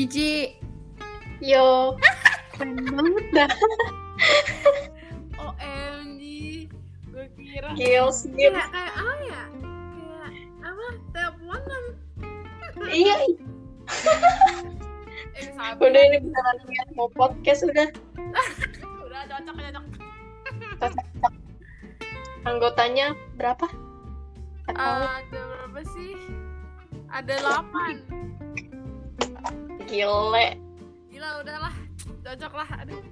Cici. Yo. Keren banget dah. OMG. Gue kira Gils, kayak gils. kayak apa ya? Kayak apa? Teleponan. Iya, Eh, udah ini beneran niat mau podcast udah. Udah cocok cocok. Anggotanya berapa? Gak tahu. Ada berapa sih? Ada 8. Gile. Gila udahlah. Cocok lah. Aduh.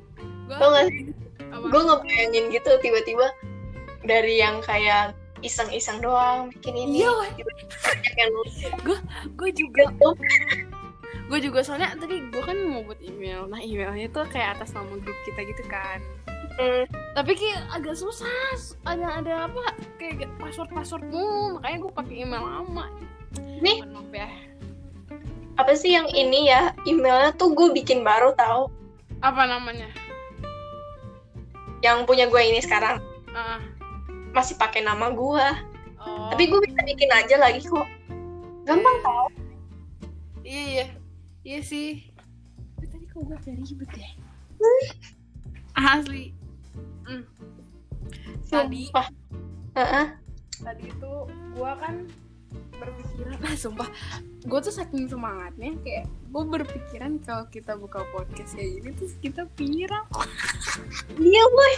Tau gak? Gue ngebayangin gitu tiba-tiba dari yang kayak iseng-iseng doang bikin ini. Iya, weh. Banyak yang nulis gue juga gue juga soalnya tadi gue kan mau buat email nah emailnya tuh kayak atas nama grup kita gitu kan Hmm, tapi kayak agak susah ada ada apa kayak password passwordmu makanya gue pakai email lama Nih. Maaf ya apa sih yang ini ya? Emailnya tuh gue bikin baru tahu. apa namanya Yang punya gue ini sekarang ah masih pakai nama gue. oh, Tapi gue bisa bikin aja lagi kok. Gampang tau. iya iya iya sih tapi tadi kok gue agak ribet ya asli Hmm. tadi Sumpah. Heeh. tadi itu gue kan berpikiran ah sumpah gue tuh saking semangatnya kayak gue berpikiran kalau kita buka podcast kayak gini terus kita pirang Iya boy.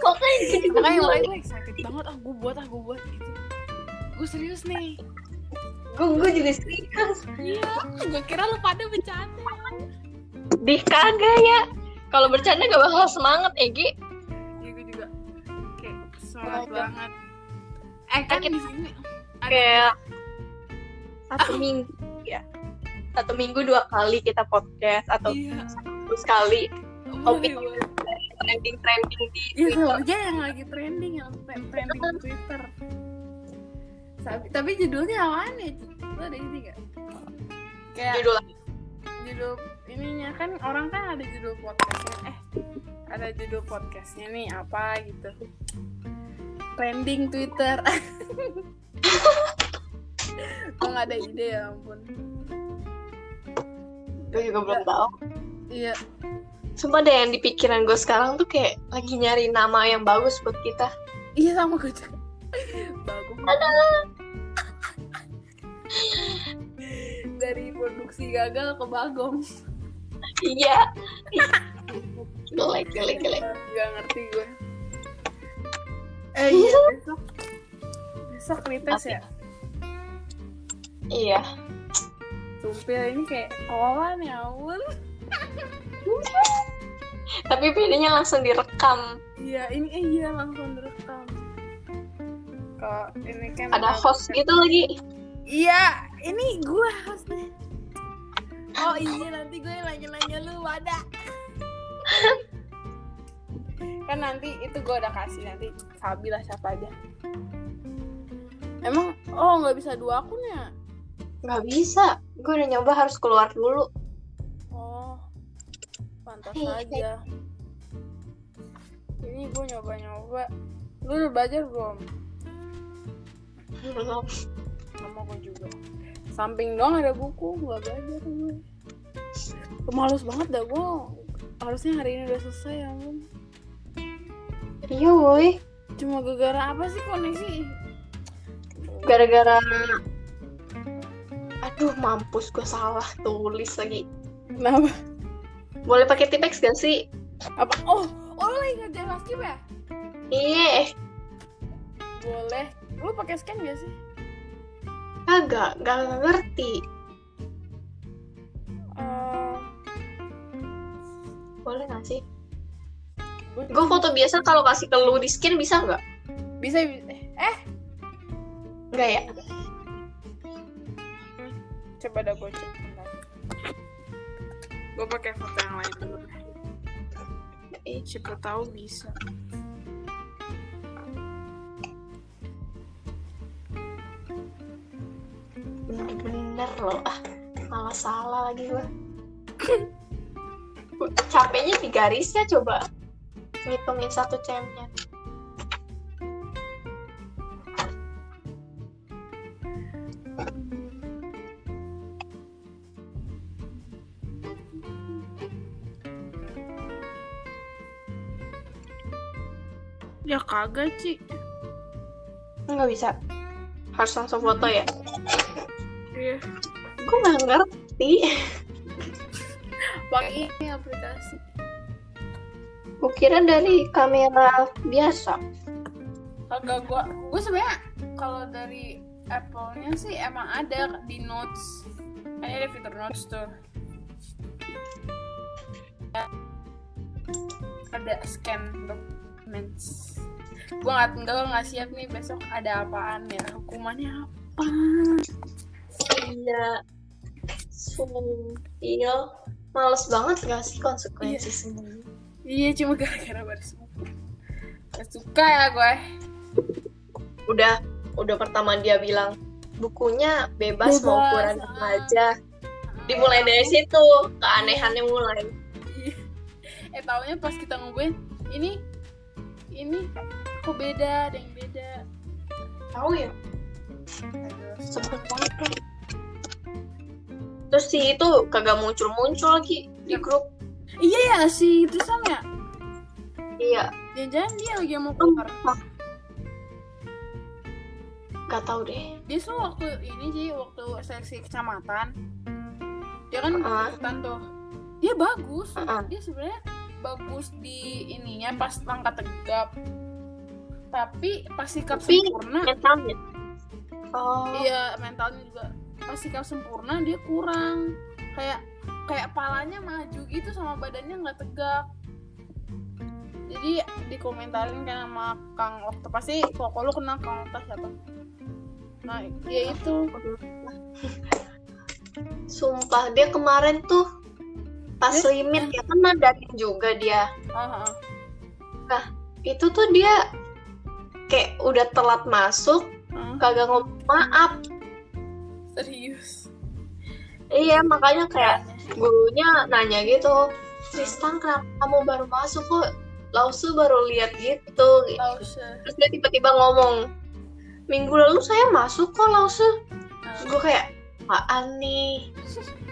Kok kayak gitu? makanya makanya gue excited banget ah gue buat ah gue buat gitu gue serius nih Gue gue juga serius. iya gue kira lo pada bercanda Di kagak ya. Kalau bercanda gak bakal semangat, Egi. iya gue juga kayak semangat banget eh kan di sini Kayak satu minggu ya. Satu minggu dua kali kita podcast atau iya satu sekali Topik. boleh. trending-trending di Iya Twitter. aja yang lagi trending yang tre- trending di Twitter. Tapi, tapi judulnya apaan ya? Lo ada ini gak? Kayak Judul judul ininya kan orang kan ada judul podcastnya. Eh ada judul podcastnya nih apa gitu. Trending Twitter. Gue gak ada ide ya ampun. gue juga belum tahu. Iya. Sumpah deh yang di pikiran gue sekarang tuh kayak lagi nyari nama yang bagus buat kita. Iya sama gue juga. Bagus. Dari produksi gagal ke bagong. Iya. Jelek, jelek, jelek. Gak ngerti gue. Eh iya besok besok krites ya. Iya. Sumpil ini kayak awalan ya ampun. Tapi videonya langsung direkam. Iya ini eh, iya langsung direkam. Kok ini kan Ada host gitu lagi. Iya ini gue hostnya. Oh iya nanti gue nanya-nanya lu ada. kan nanti itu gue udah kasih nanti Sabi lah siapa aja. Emang oh nggak bisa dua akun ya? Gak bisa. Gue udah nyoba harus keluar dulu. Oh, pantas Iya. aja. Ini gue nyoba-nyoba. Lu udah belajar belum? Belum. Sama gue juga. Samping doang ada buku, gak belajar gue. Pemalus banget dah gue. Harusnya hari ini udah selesai ya ampun. Iya woi. Cuma gara-gara apa sih koneksi? Gara-gara Aduh mampus gue salah tulis lagi. Kenapa? Boleh pakai tipex gak sih? Apa? Oh, oh lu lagi ngerjain basket ya? Iya. Boleh. Lu pakai scan gak sih? Kagak, gak ngerti. Eh, Boleh gak sih? gue foto biasa kalau kasih ke lu di skin bisa nggak? bisa eh Enggak ya? Coba dah gue cek bentar. gue pakai foto yang lain dulu Eh, siapa tahu bisa Bener-bener loh. Ah, malah salah lagi gue. Capeknya di garisnya coba. Ngitungin satu cm-nya. Kagak, Ci. Nggak bisa. Harus langsung foto ya. Iya. Gue nggak ngerti. Pakai ini aplikasi. Gue kira dari kamera biasa. Kagak gua gua sebenarnya kalau dari Apple-nya sih emang ada di notes. Kayaknya ada fitur notes tuh. Ada scan documents. Gua nggak tinggal nggak siap nih besok ada apaan ya hukumannya apa? Iya. Sumpil. Males banget gak sih konsekuensi semuanya? Iya cuma gara-gara baru buku. Gak suka ya gue. Udah, udah pertama dia bilang bukunya bebas, Bebas, mau ukuran ah. apa aja. Dimulai dari situ, keanehannya mulai. Iya. Eh taunya pas kita ngobrolin ini ini kok beda, ada yang beda. Tahu ya? Sebut banget kan. Terus si itu kagak muncul-muncul lagi di grup. Iya ya si itu sama ya. Iya, Jangan-jangan dia lagi mau keluar. gak tahu deh. Dia tuh waktu ini sih waktu seleksi kecamatan. Dia kan Ah. ikutan tuh. Dia bagus. Ah. Dia sebenarnya bagus di ininya pas langkah tegap. Tapi pas sikap Tapi- sempurna Mentalnya. Oh, Iya mentalnya juga. Pas sikap sempurna dia kurang. Kayak kayak palanya maju gitu sama badannya nggak tegak. Jadi dikomentarin kan sama Kang Okta. Pasti pokok lu kenal Kang Okta siapa? Nah ya itu. Sumpah dia kemarin tuh pas limit ya kan juga dia. ah ah, Itu tuh dia kayak udah telat masuk, ah. kagak ngomong maaf. serius Iya, makanya kayak gurunya nanya gitu, Tristan kenapa kamu baru masuk kok? Lausu baru lihat gitu. Lause Terus dia tiba-tiba ngomong, minggu lalu saya masuk kok Lausu. Ah, Gue kayak, apaan nih?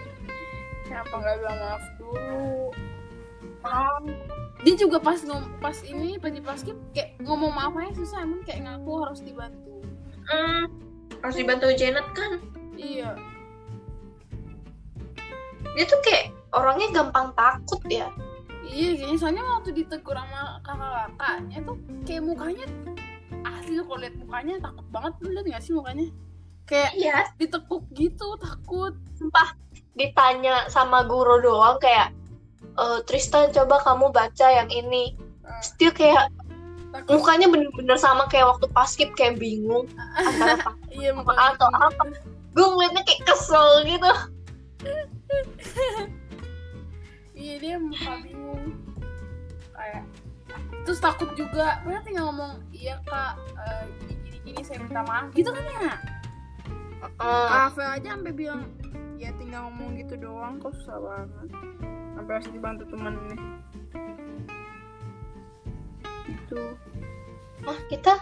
kenapa nggak bilang maaf dulu dia juga pas ngom pas ini pas di basket kayak ngomong maaf aja susah emang kayak ngaku harus dibantu Hmm, harus dibantu Janet kan? iya Dia tuh kayak orangnya gampang takut ya. Iya, kayaknya soalnya waktu ditegur sama kakak-kakaknya tuh kayak mukanya asli kalau liat mukanya takut banget lu liat gak sih mukanya? Kayak Iya, ditekuk gitu, takut. sumpah ditanya sama guru doang kayak "Eh, Tristan coba kamu baca yang ini Terus dia kayak mukanya bener-bener sama kayak waktu paskib kayak bingung antara takut Iya, apa atau apa gue ngeliatnya kayak kesel gitu Iya, dia muka bingung. Kayak terus takut juga. Padahal tinggal ngomong, "Iya, Kak, eh, gini-gini saya minta maaf." Gitu kan ya? Hmm, Kafe aja sampai bilang, "Ya tinggal ngomong gitu doang kok susah banget." Sampai harus dibantu temen nih. Gitu. ah kita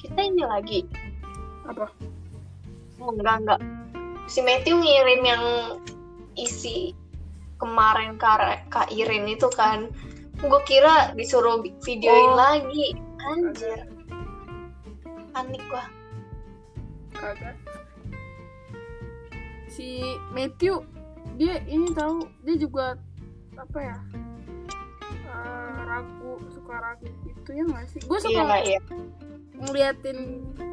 kita ini lagi Apa? oh, enggak enggak si Matthew ngirim yang isi kemarin Kak, Kak Irin itu kan gue kira disuruh videoin Oh. lagi anjir panik gua Kagak. Si Matthew dia ini tahu dia juga apa ya? eh, ragu suka ragu gitu ya nggak sih? Gue iya suka nggak ya ngeliatin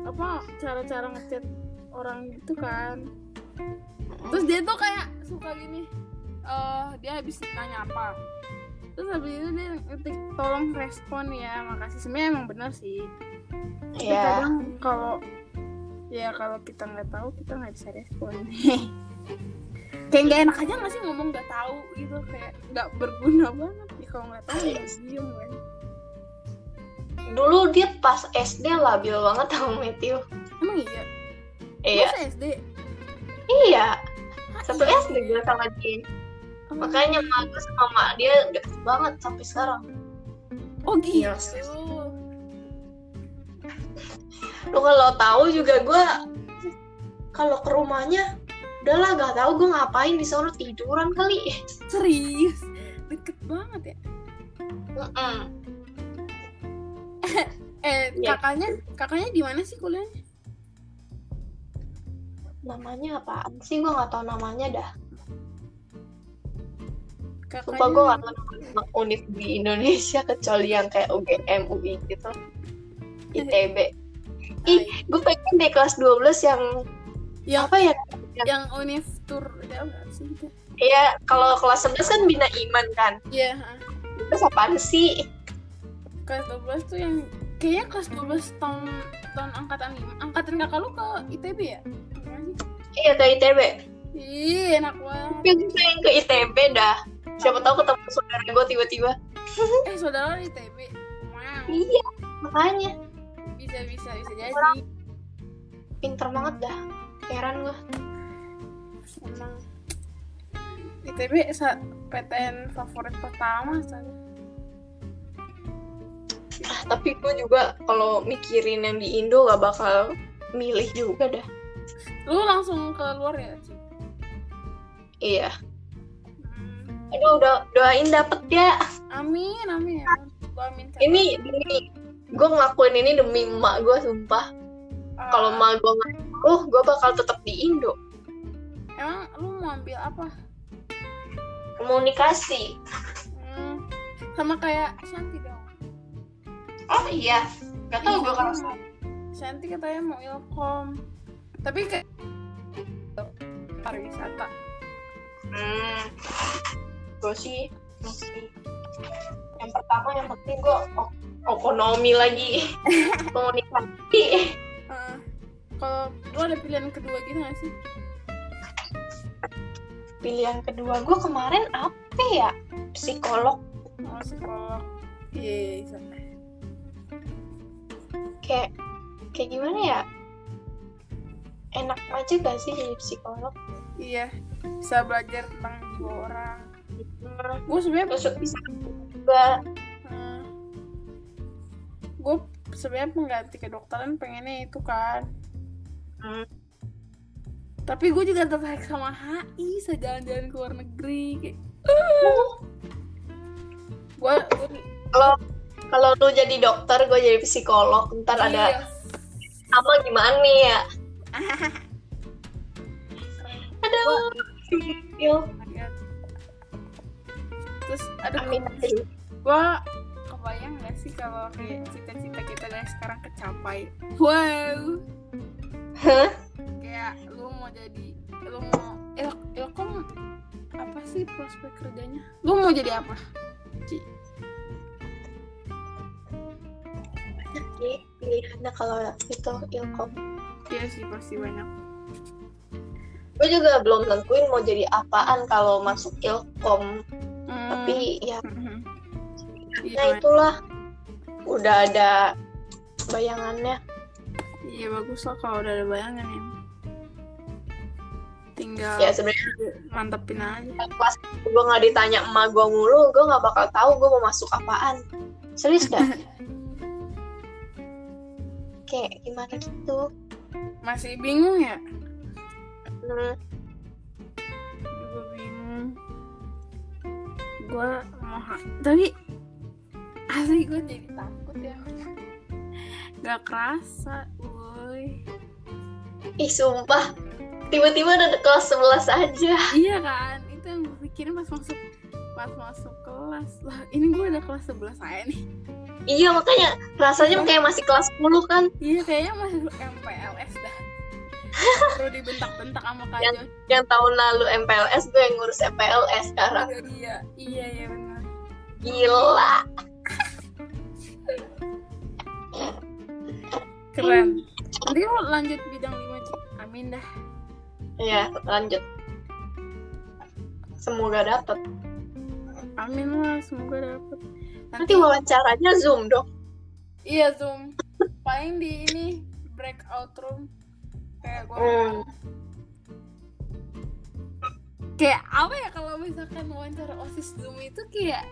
apa cara-cara ngechat orang gitu kan. Terus dia tuh kayak suka gini. eh dia habis nanya apa? Terus habis itu dia ngetik tolong respon ya makasih sebenarnya emang benar sih. Iya. kadang kalau ya kalau kita nggak tahu kita nggak bisa respon. Kayak nggak enak aja nggak sih ngomong nggak tahu gitu kayak nggak berguna banget. Ya kalau nggak tahu ya diem kan dulu dia pas SD labil banget sama Matthew. Emang iya? Iya. Masa SD iya. Satu iya. SD gue sama dia. Oh. makanya mak gue sama mak dia deket banget sampai sekarang. Oh gitu. Iya. Lu kalau tahu juga gue kalau ke rumahnya udahlah gak tahu gue ngapain di sana tiduran kali. Serius? Deket banget ya? Mm-mm. eh Iya. kakaknya kakaknya di mana sih kuliahnya? Namanya apaan sih? Gue nggak tahu namanya dah. Kakaknya sumpah gue nggak tahu nama univ di Indonesia kecuali yang kayak UGM UI gitu. ITB ih gue pengen deh kelas 12 yang yang apa ya yang univ tour ya apa sih Iya, kalau kelas 11 kan bina iman kan. iya ha. Terus apaan sih? kelas 12 tuh yang kayaknya kelas 12 tahun tahun angkatan lima angkatan kakak lu ke ITB ya? Iya ke ITB. Ih, enak banget. Tapi gue pengen ke ITB dah. Siapa tahu ketemu saudara gue tiba-tiba. Eh, saudara ITB. Wow. Iya, makanya bisa bisa jadi. pinter banget dah. Heran gue. Emang ITB sa PTN favorit pertama saya. Ah, tapi gue juga kalau mikirin yang di Indo gak bakal milih juga dah. Lu langsung ke luar ya, Ci? Iya. Hmm. Aduh, udah doain dapet ya. Amin, amin. Gua amin. Ini demi gue ngelakuin ini demi emak gue sumpah. Ah, Kalau emak gue nggak oh gue bakal tetap di Indo. emang lu mau ambil apa? Komunikasi. Hmm. Sama kayak Shanti dong. Oh iya. Gak tau gue kalau Shanti katanya mau ilkom. Tapi kayak pariwisata. Hmm, gue sih yang pertama yang penting gue ekonomi lagi komunikasi Heeh. kalau lu ada pilihan kedua gitu gak sih? pilihan kedua gue kemarin apa ya psikolog Oh, psikolog. Iya, kayak kayak gimana ya enak aja gak sih jadi psikolog Iya, bisa belajar tentang jiwa orang. Gue sebenarnya terus bisa juga gue sebenarnya pengganti kedokteran pengennya itu kan. Hmm. Tapi gue juga tertarik sama HI, bisa jalan-jalan ke luar negeri. Kayak, gue, kalau kalau lu jadi dokter gue jadi psikolog ntar ada apa gimana nih ya aduh Yo, Terus ada amin. gue kebayang gak sih kalau kayak cita-cita kita dari sekarang kecapai? Wow. Hah? kayak lu mau jadi lu mau il ilkom apa sih prospek kerjanya? Lu mau jadi apa? Ci. Jadi, pilihannya kalau itu ilkom. Iya sih pasti banyak. Gue juga belum tentuin mau jadi apaan kalau masuk ilkom tapi ya nah itulah. Udah ada bayangannya. Iya bagus lah kalau udah ada bayangan ya. Tinggal ya sebenarnya mantepin aja. pas gue nggak ditanya emak gue mulu gue nggak bakal tahu gue mau masuk apaan. Serius dah kayak gimana gitu? Masih bingung ya? Hmm, gue mau tapi asli gue jadi takut ya. Nggak kerasa woi. Ih sumpah. Tiba-tiba udah kelas 11 aja. Iya kan itu yang gue pikirin pas masuk pas masuk kelas. Lah ini gue udah kelas 11 saya nih. Iya makanya rasanya kayak masih kelas 10 kan. Iya kayaknya masih MPLS dah perlu dibentak-bentak sama Kak Yang- yang tahun lalu MPLS gue yang ngurus MPLS sekarang. Iya iya iya benar. Gila. Keren. Nanti lo lanjut bidang 5 Ci. Amin dah. Ya lanjut. Semoga dapet. Amin lah semoga dapet. Nanti wawancaranya zoom dong. Iya zoom. Paling di ini breakout room. Kayak gue. hmm. Kayak apa ya kalau misalkan wawancara osis zoom itu kayak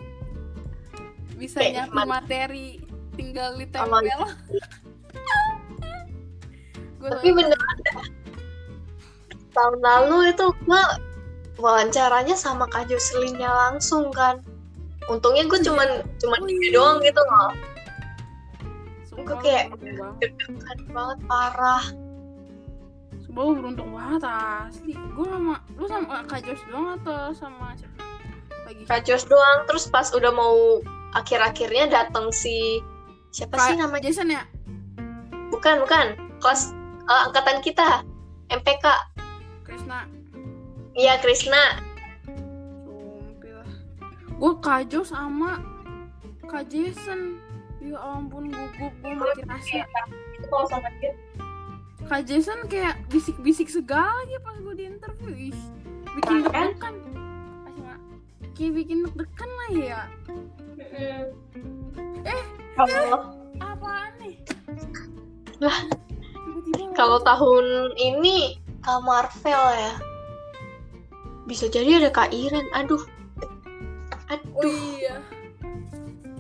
bisa Kayak nyatu materi tinggal ditempel. Tapi beneran dah. tahun lalu itu gue wawancaranya sama Kak Jocelyn-nya langsung kan untungnya gue cuman cuman Oh, iya. doang gitu loh Gue kayak deg-degan banget parah. Sumpah lu beruntung banget asli. Gue sama lu sama Kak Jos doang atau sama siapa? Lagi. Kacos doang terus pas udah mau akhir-akhirnya datang si siapa sih Kak namanya? Jason ya? Bukan, bukan. Kelas eh, angkatan kita. MPK. Krisna. Iya, Krisna. Gue Kak Jos sama Kak Jason. Ya ampun gugup gue makin rasa. Itu kalau sama dia. Kak Jason kayak bisik-bisik segala aja pas gue di interview. Ih, bikin kan? deg-degan. Asma, Kayak bikin deg-degan lah ya. Eh, kalau Apaan nih? Lah. Kalau tahun ini Kak Marvel ya. Bisa jadi ada Kak Iren. Aduh. Oh Aduh, iya.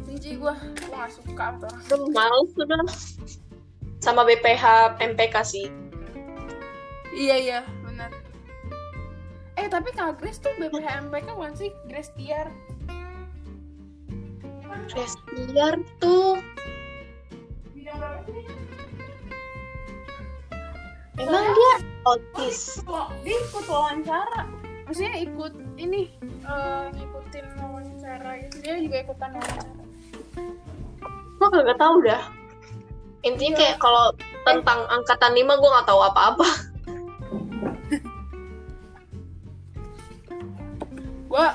Benci gue, gue gak suka tuh. males sudah. Sama BPH MPK sih. Iya iya, benar. Eh tapi Kak Grace tuh BPH MPK bukan sih? Grace Tiar. Restiar tuh Bidang berapa sih? emang dia autis. Kok dia ikut wawancara? Maksudnya ikut ini eh, ngikutin wawancara itu dia juga ikutan wawancara. Gue kagak tahu dah. Intinya kayak kalau tentang angkatan 5 gue nggak tahu apa-apa. Gua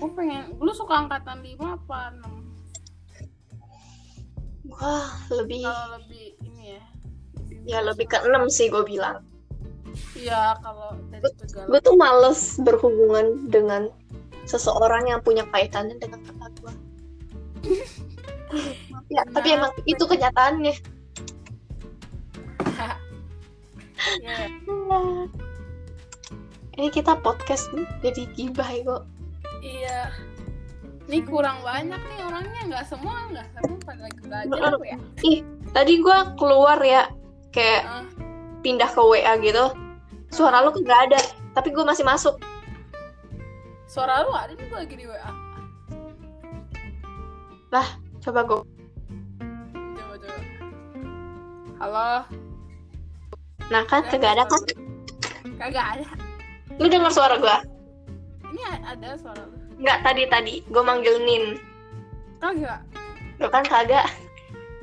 gua pengen lu suka angkatan 5 apa 6? Wah, lebih Kalau lebih ini ya. ya lebih ke 6 sih gue bilang. Iya, kalau dari segala Gue tuh males berhubungan dengan seseorang yang punya kaitannya dengan kakak gue. ya, tapi emang itu kenyataannya. Iya. Ini kita podcast nih, jadi gibah ya kok. Iya. Ini kurang banyak nih orangnya, nggak semua, nggak semua pada lagi belajar ya? Tadi gue keluar ya, kayak Ah, pindah ke WA gitu. Suara lu nggak ada, tapi gue masih masuk. suara lu ada nih gue lagi di WA. Coba gue. Halo, Nah kan, kagak ada kan? kagak ada. Lu dengar suara gue? Ini ada suara lu. Nggak tadi tadi, gue manggil Nin. Kagak. Lu kan kagak.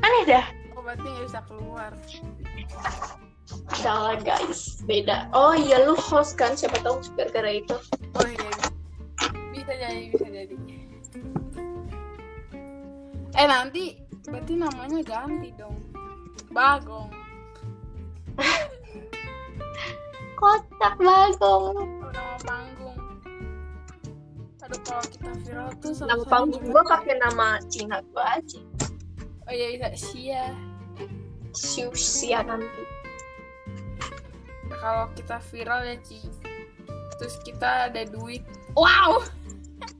Aneh dah. Oh berarti nggak bisa keluar. Salah guys, beda. Oh iya lu host kan, siapa tahu gara-gara itu. Oh iya. Bisa jadi, bisa jadi. Eh nanti berarti namanya ganti dong. Bagong. Kocak bagong. Nama panggung. Aduh kalau kita viral tuh Nama selesai panggung gue pakai nama Cina gue aja. Oh iya bisa Sia. Siusia nanti. Kalau kita viral ya Ci. Terus kita ada duit. Wow.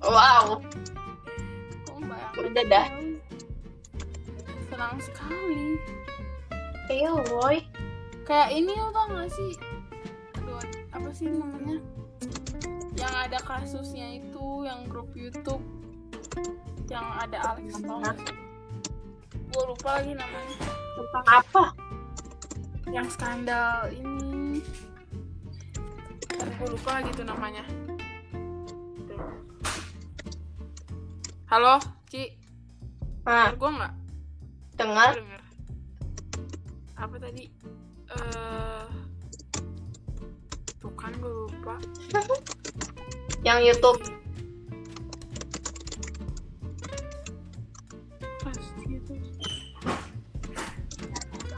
Wow. Udah dah. Senang sekali. Iya boy. Kayak ini lo tau gak sih? Aduh, apa sih namanya? Yang ada kasusnya itu, yang grup YouTube yang ada Alex sih? Gue lupa lagi namanya. Tentang apa? Yang skandal ini. Gue lupa lagi tuh namanya. Halo, Ci. Nah, Dengar gue nggak? dengar. Apa tadi? Eh, tuh kan gue lupa. Yang YouTube. Pasti itu.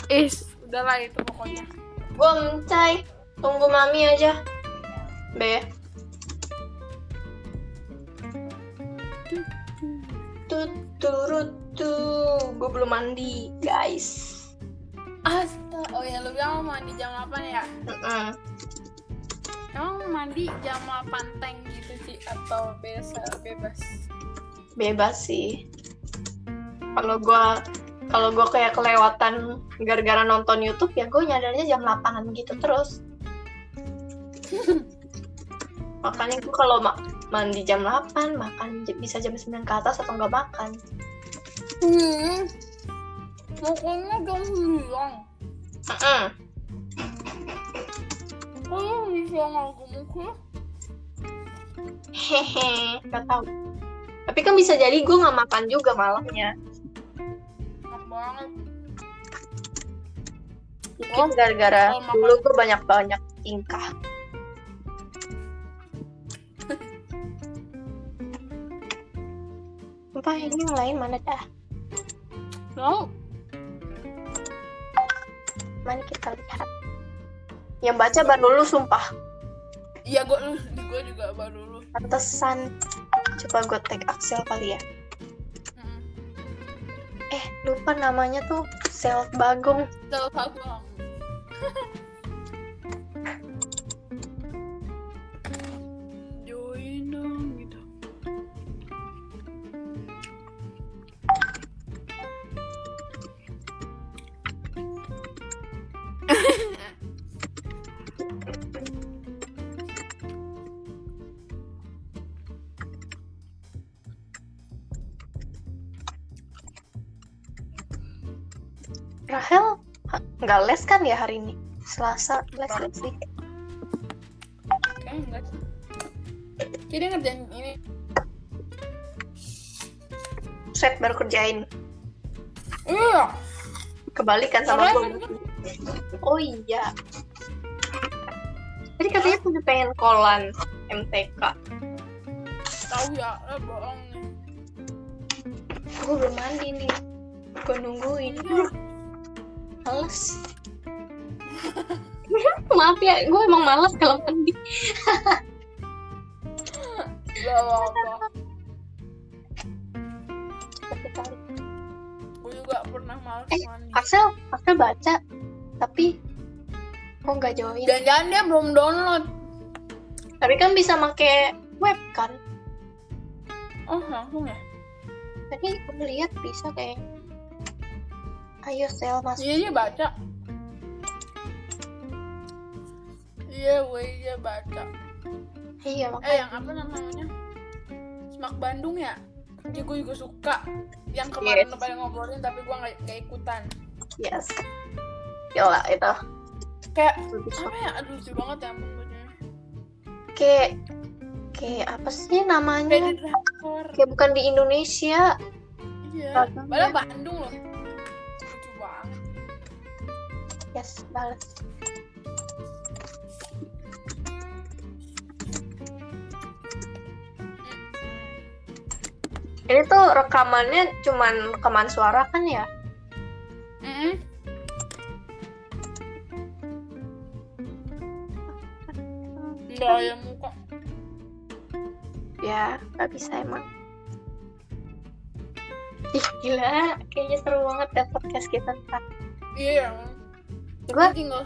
Is, udahlah itu pokoknya. Gue mencai. Tunggu mami aja. Be. Tut turut tuh. Gue belum mandi, guys. Asta, oh ya lu bilang mau mandi jam 8 ya? Mm-mm. Emang mandi jam 8 tank gitu sih atau biasa bebas? Bebas sih. Kalau gue kalau gue kayak kelewatan gara-gara nonton YouTube ya gue nyadarnya jam 8an gitu terus. Makanya gue kalau ma- mandi jam 8, makan bisa jam 9 ke atas atau nggak makan. Hmm. Pokoknya jangan hilang. Mm-mm. Kalau bisa ngaku muka. hehe nggak tahu tapi kan bisa jadi gue nggak makan juga malamnya Enak banget. mungkin gara-gara dulu gue banyak banyak tingkah apa ini yang lain mana dah Tahu? Mana kita lihat. Yang baca baru lu sumpah. Iya gue lu, gue juga baru lu. pantesan. Coba gue tag Axel kali ya. Eh lupa namanya tuh. Self Bagong. Tahu aku nggak les kan ya hari ini Selasa les les sih Kayaknya enggak sih. Kayak dia ngerjain ini. set baru kerjain Iya. kebalikan sama gue oh iya tadi katanya punya pengen kolan MTK Tahu ya, eh bohong nih. gue belum mandi nih gue nungguin Iya. Males maaf ya gue emang males kalau mandi. Gue juga pernah males Eh, mandi. Axel Axel baca tapi kok nggak join Jangan-jangan dia belum download. tapi kan bisa make web kan Oh, langsung ya? tadi gue lihat bisa kayak ayo sel masuk Iya, dia baca. Iya, gue dia baca. iya Eh, makanya yang apa namanya? Smak Bandung ya? Jadi gue juga suka. Yang kemarin Yes. pada ngobrolin tapi gue gak, gak ikutan. yes gila itu Kayak, apa ya? Aduh, lucu banget ya ampun kayak kayak apa sih namanya Kayak kayak bukan di Indonesia Iya. Padahal Bandung loh. Yes balas ini tuh rekamannya cuman rekaman suara kan ya Mm-mm. Enggak ya muka. ya nggak bisa emang ih gila kayaknya seru banget ya podcast kita ntar Iya. Gue tinggal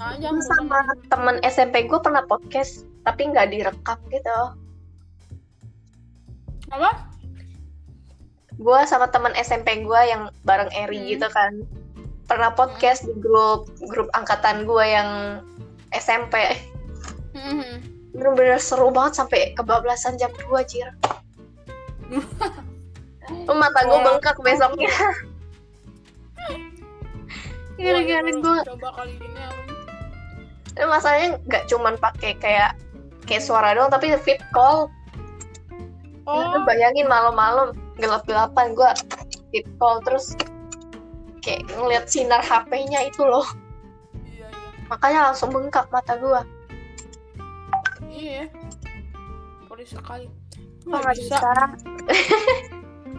aja. Sama temen SMP gue pernah podcast tapi nggak direkam gitu Apa? gue sama temen SMP gue yang bareng Eri Hmm. gitu kan pernah podcast di grup grup angkatan gue yang SMP Mhm. bener-bener seru banget sampai kebablasan jam 2 jir mata gue bengkak besoknya gara-gara Gua gue coba kali ini apa? Eh, masalahnya nggak cuman pakai kayak kayak suara doang tapi fit call Oh, Lu bayangin malam-malam gelap-gelapan gue fit call terus kayak ngeliat sinar HP-nya itu loh iya iya. makanya langsung bengkak mata gue Iya. Perih sekali. kok Nggak nggak bisa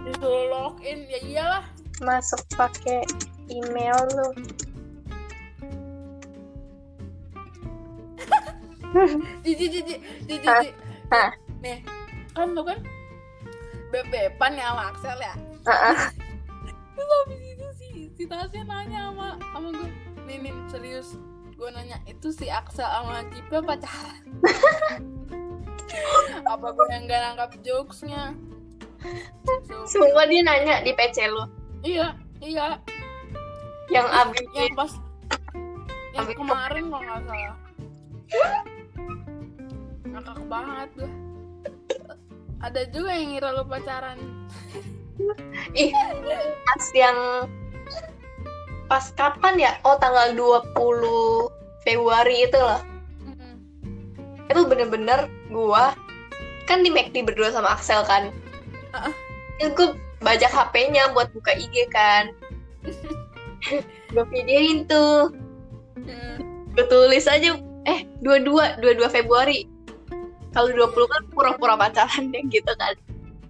Disuruh login ya iyalah. masuk pakai email lu Jiji jiji jiji. Hah? jiji. Hah? Nih, kan lu kan bebepan ya sama Axel ya. Terus habis itu si si Tasya nanya sama sama gue. Nih nih serius. Gue nanya itu si Axel sama Cipe pacaran. Apa gue yang gak nangkap jokesnya? So, semua dia nanya di PC lu iya iya yang abis yang pas yang Abis- kemarin kalau nggak salah. Ngakak banget tuh ada juga yang ngira lu pacaran. Ih pas yang pas kapan ya? Oh tanggal 20 Februari itu loh. Mm-mm. itu bener-bener gua kan di McD berdua sama Axel kan? Ah. itu gue bajak HP-nya buat buka IG kan gue videoin tuh. Mm. gue tulis aja. Eh 22 22 Februari. Kalau 20 kan pura-pura pacaran deh gitu kan.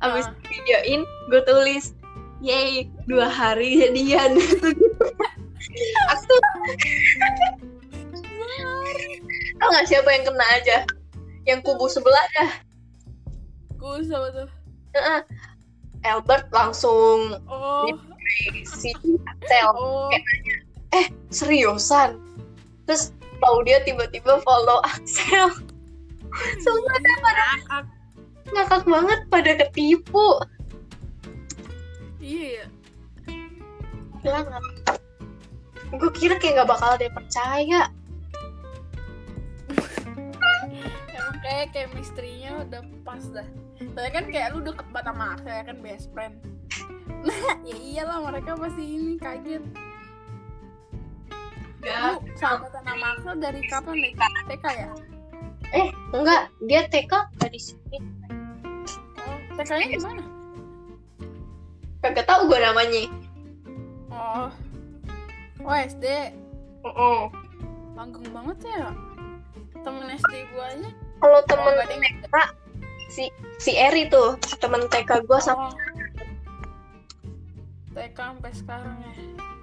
Abis Ah. videoin gue tulis yay dua hari jadian. Aku tuh tau gak siapa yang kena aja? Yang kubu sebelah dah. Gue sama tuh. Albert langsung Oh, si Axel oh. seriusan terus Claudia tiba-tiba follow Axel Sumpah dah pada Ngakak. ngakak banget pada ketipu Iya ya. Gila Gue kira kayak gak bakal ada yang percaya Emang kayak chemistry-nya udah pas dah. Soalnya kan kayak lu deket banget sama Axel ya kan best friend. Ya iyalah mereka pasti ini kaget. Lu sahabatan sama Axel dari kapan deh? TK ya? Eh enggak dia TK dari sini Oh, TK-nya di mana? Kagak tahu gue namanya Oh. Oh, SD. Mm-mm. Langgeng banget ya. Temen SD gua aja. Kalau Oh, temen gak TK si si Eri tuh temen TK gue sama Oh. TK sampai sekarang ya.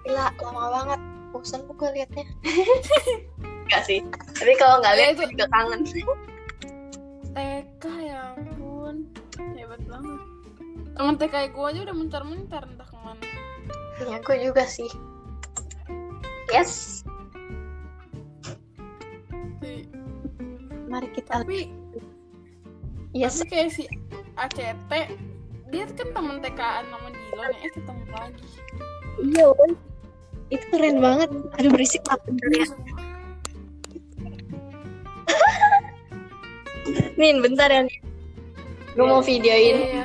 gila lama banget bosan gue liatnya Enggak sih tapi kalau nggak lihat Ya, gue itu- juga kangen TK ya ampun. Hebat banget. Temen TK gua aja udah mencar-mencar entah ke mana. ya gue juga sih yes Si- mari kita Tapi yes tapi kayak si ACT dia kan temen TK-an sama Ya, eh ketemu lagi. iya woy. itu keren banget aduh berisik bentar ya Nin bentar ya Nin. gue mau videoin Iya.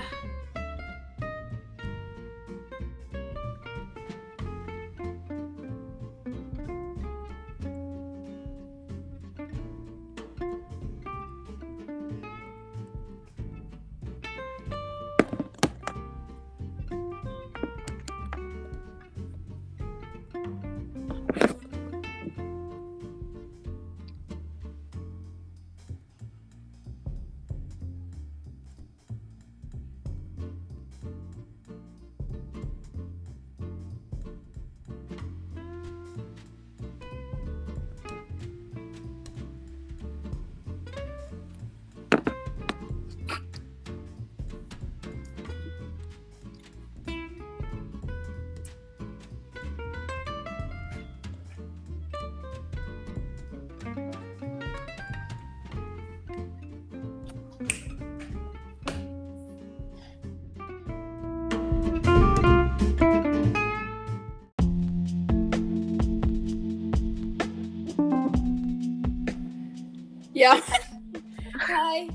Ya. Hai.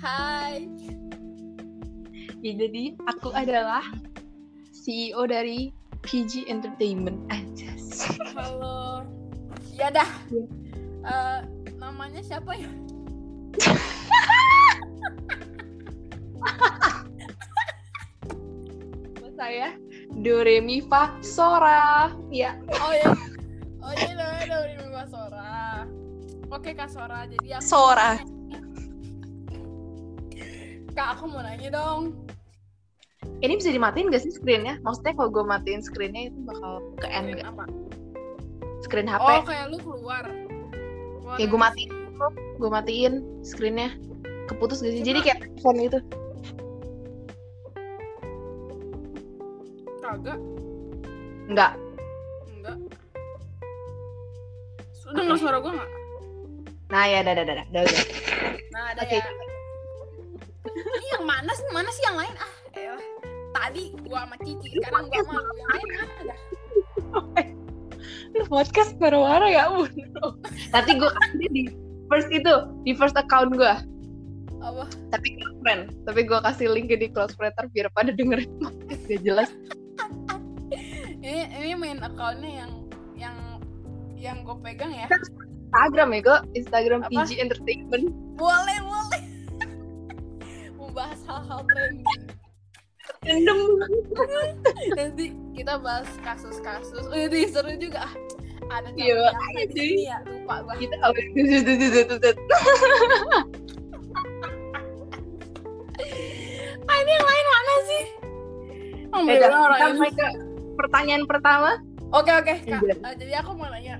Hai. Ya, jadi aku adalah CEO dari PG Entertainment. Anjas. Halo. Ya dah. Iya. Eh, namanya siapa ya? Saya Doremi Fa Sora. Ya, Oh ya. Oke Kak Sora, jadi aku Sora. Kak aku mau nanya dong. Ini bisa dimatiin gak sih screennya? Maksudnya kalau gue matiin screennya itu bakal ke end gak? apa? Screen HP. Oh kayak lu keluar. keluar Ya, gua matiin. Gue matiin screennya. Keputus gak sih? Coba. Jadi kayak telepon gitu. Kagak. Enggak. Enggak. Sudah dengar suara gua nggak? Nah ya, dah, dah, dah, dah. dah, udah. Nah ada Oke. ya. Ini yang mana sih? Mana sih yang lain? Ah, elah. Tadi gua sama Cici, sekarang gua sama. Yang lain mana? Lu podcast marah-marah ya ampun. Nanti gue kasih di first itu, di first account gue. Apa? Tapi close friend. Tapi gue kasih link di close friend ntar biar pada dengerin podcast gak jelas. Ini ini main accountnya yang yang yang gue pegang ya Instagram ya kok Instagram Apa? PG Entertainment. Boleh boleh. Membahas hal-hal trending. Random. Nanti kita bahas kasus-kasus. Oh ini seru juga. Ah ada Iya, jadi- sini ya. Lupa gua. Kita ah ini yang lain mana sih? Oh, orang kita ini. ke pertanyaan pertama. Oke oke kak. Iya. Eh, jadi aku mau nanya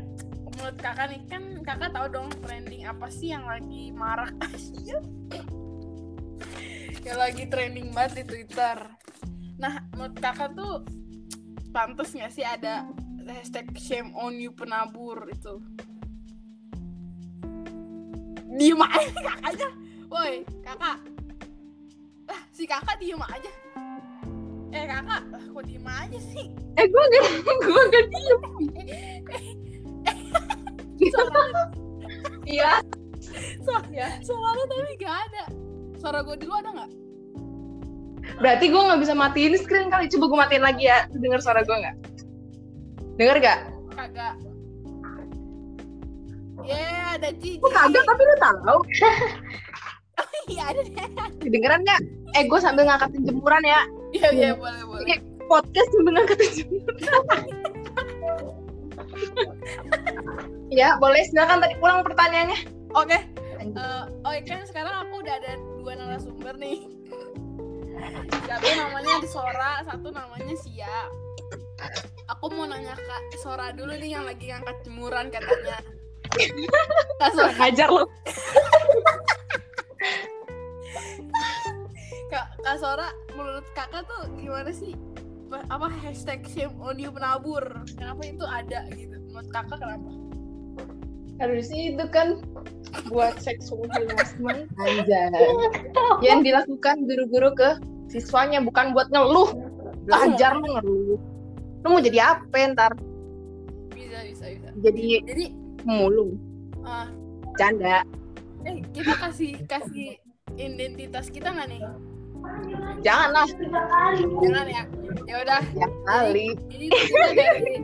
menurut kakak nih kan kakak tahu dong trending apa sih yang lagi marak? Iya. yang lagi trending banget di Twitter. Nah menurut kakak tuh pantas nggak sih ada hashtag shame on you penabur itu? Diem aja kakaknya. Woi kakak. Ah si kakak diem aja. Eh kakak ah, kok diem aja sih? Eh gue gak gue gak diem. Suara iya. Suara, Iya. suara lu tapi gak ada. Suara gue dulu ada nggak? Berarti gue nggak bisa matiin screen kali. Coba gue matiin lagi ya. Lu denger suara gue nggak? Denger gak kagak. Ya ada cici gue kagak? Tapi lu tahu. Iya ada deh. Kedengeran nggak? Eh gue sambil ngangkatin jemuran ya. Iya iya boleh boleh. Ini podcast sambil ngangkatin jemuran ya boleh. Silakan tadi pulang pertanyaannya. Oke. Eh, oh kan sekarang aku udah ada dua narasumber nih. Satu namanya Sora satu namanya Sia. Aku mau nanya kak Sora dulu nih yang lagi ngangkat jemuran katanya. Kak Sora. Ngajar lo kak, kak Sora menurut kakak tuh gimana sih? Apa- apa hashtag shame on you penabur kenapa itu ada gitu? Menurut kakak kenapa harusnya itu kan buat sexual harassment. Aja yang dilakukan guru-guru ke siswanya bukan buat ngeluh. Belajar lu ngeluh. Lu mau jadi apa ntar? Bisa bisa bisa. Jadi jadi mulung ah. Canda. Eh kita kasih kasih identitas kita nggak nih? Janganlah jangan ya. Ya udah. Ya kali. Kita dari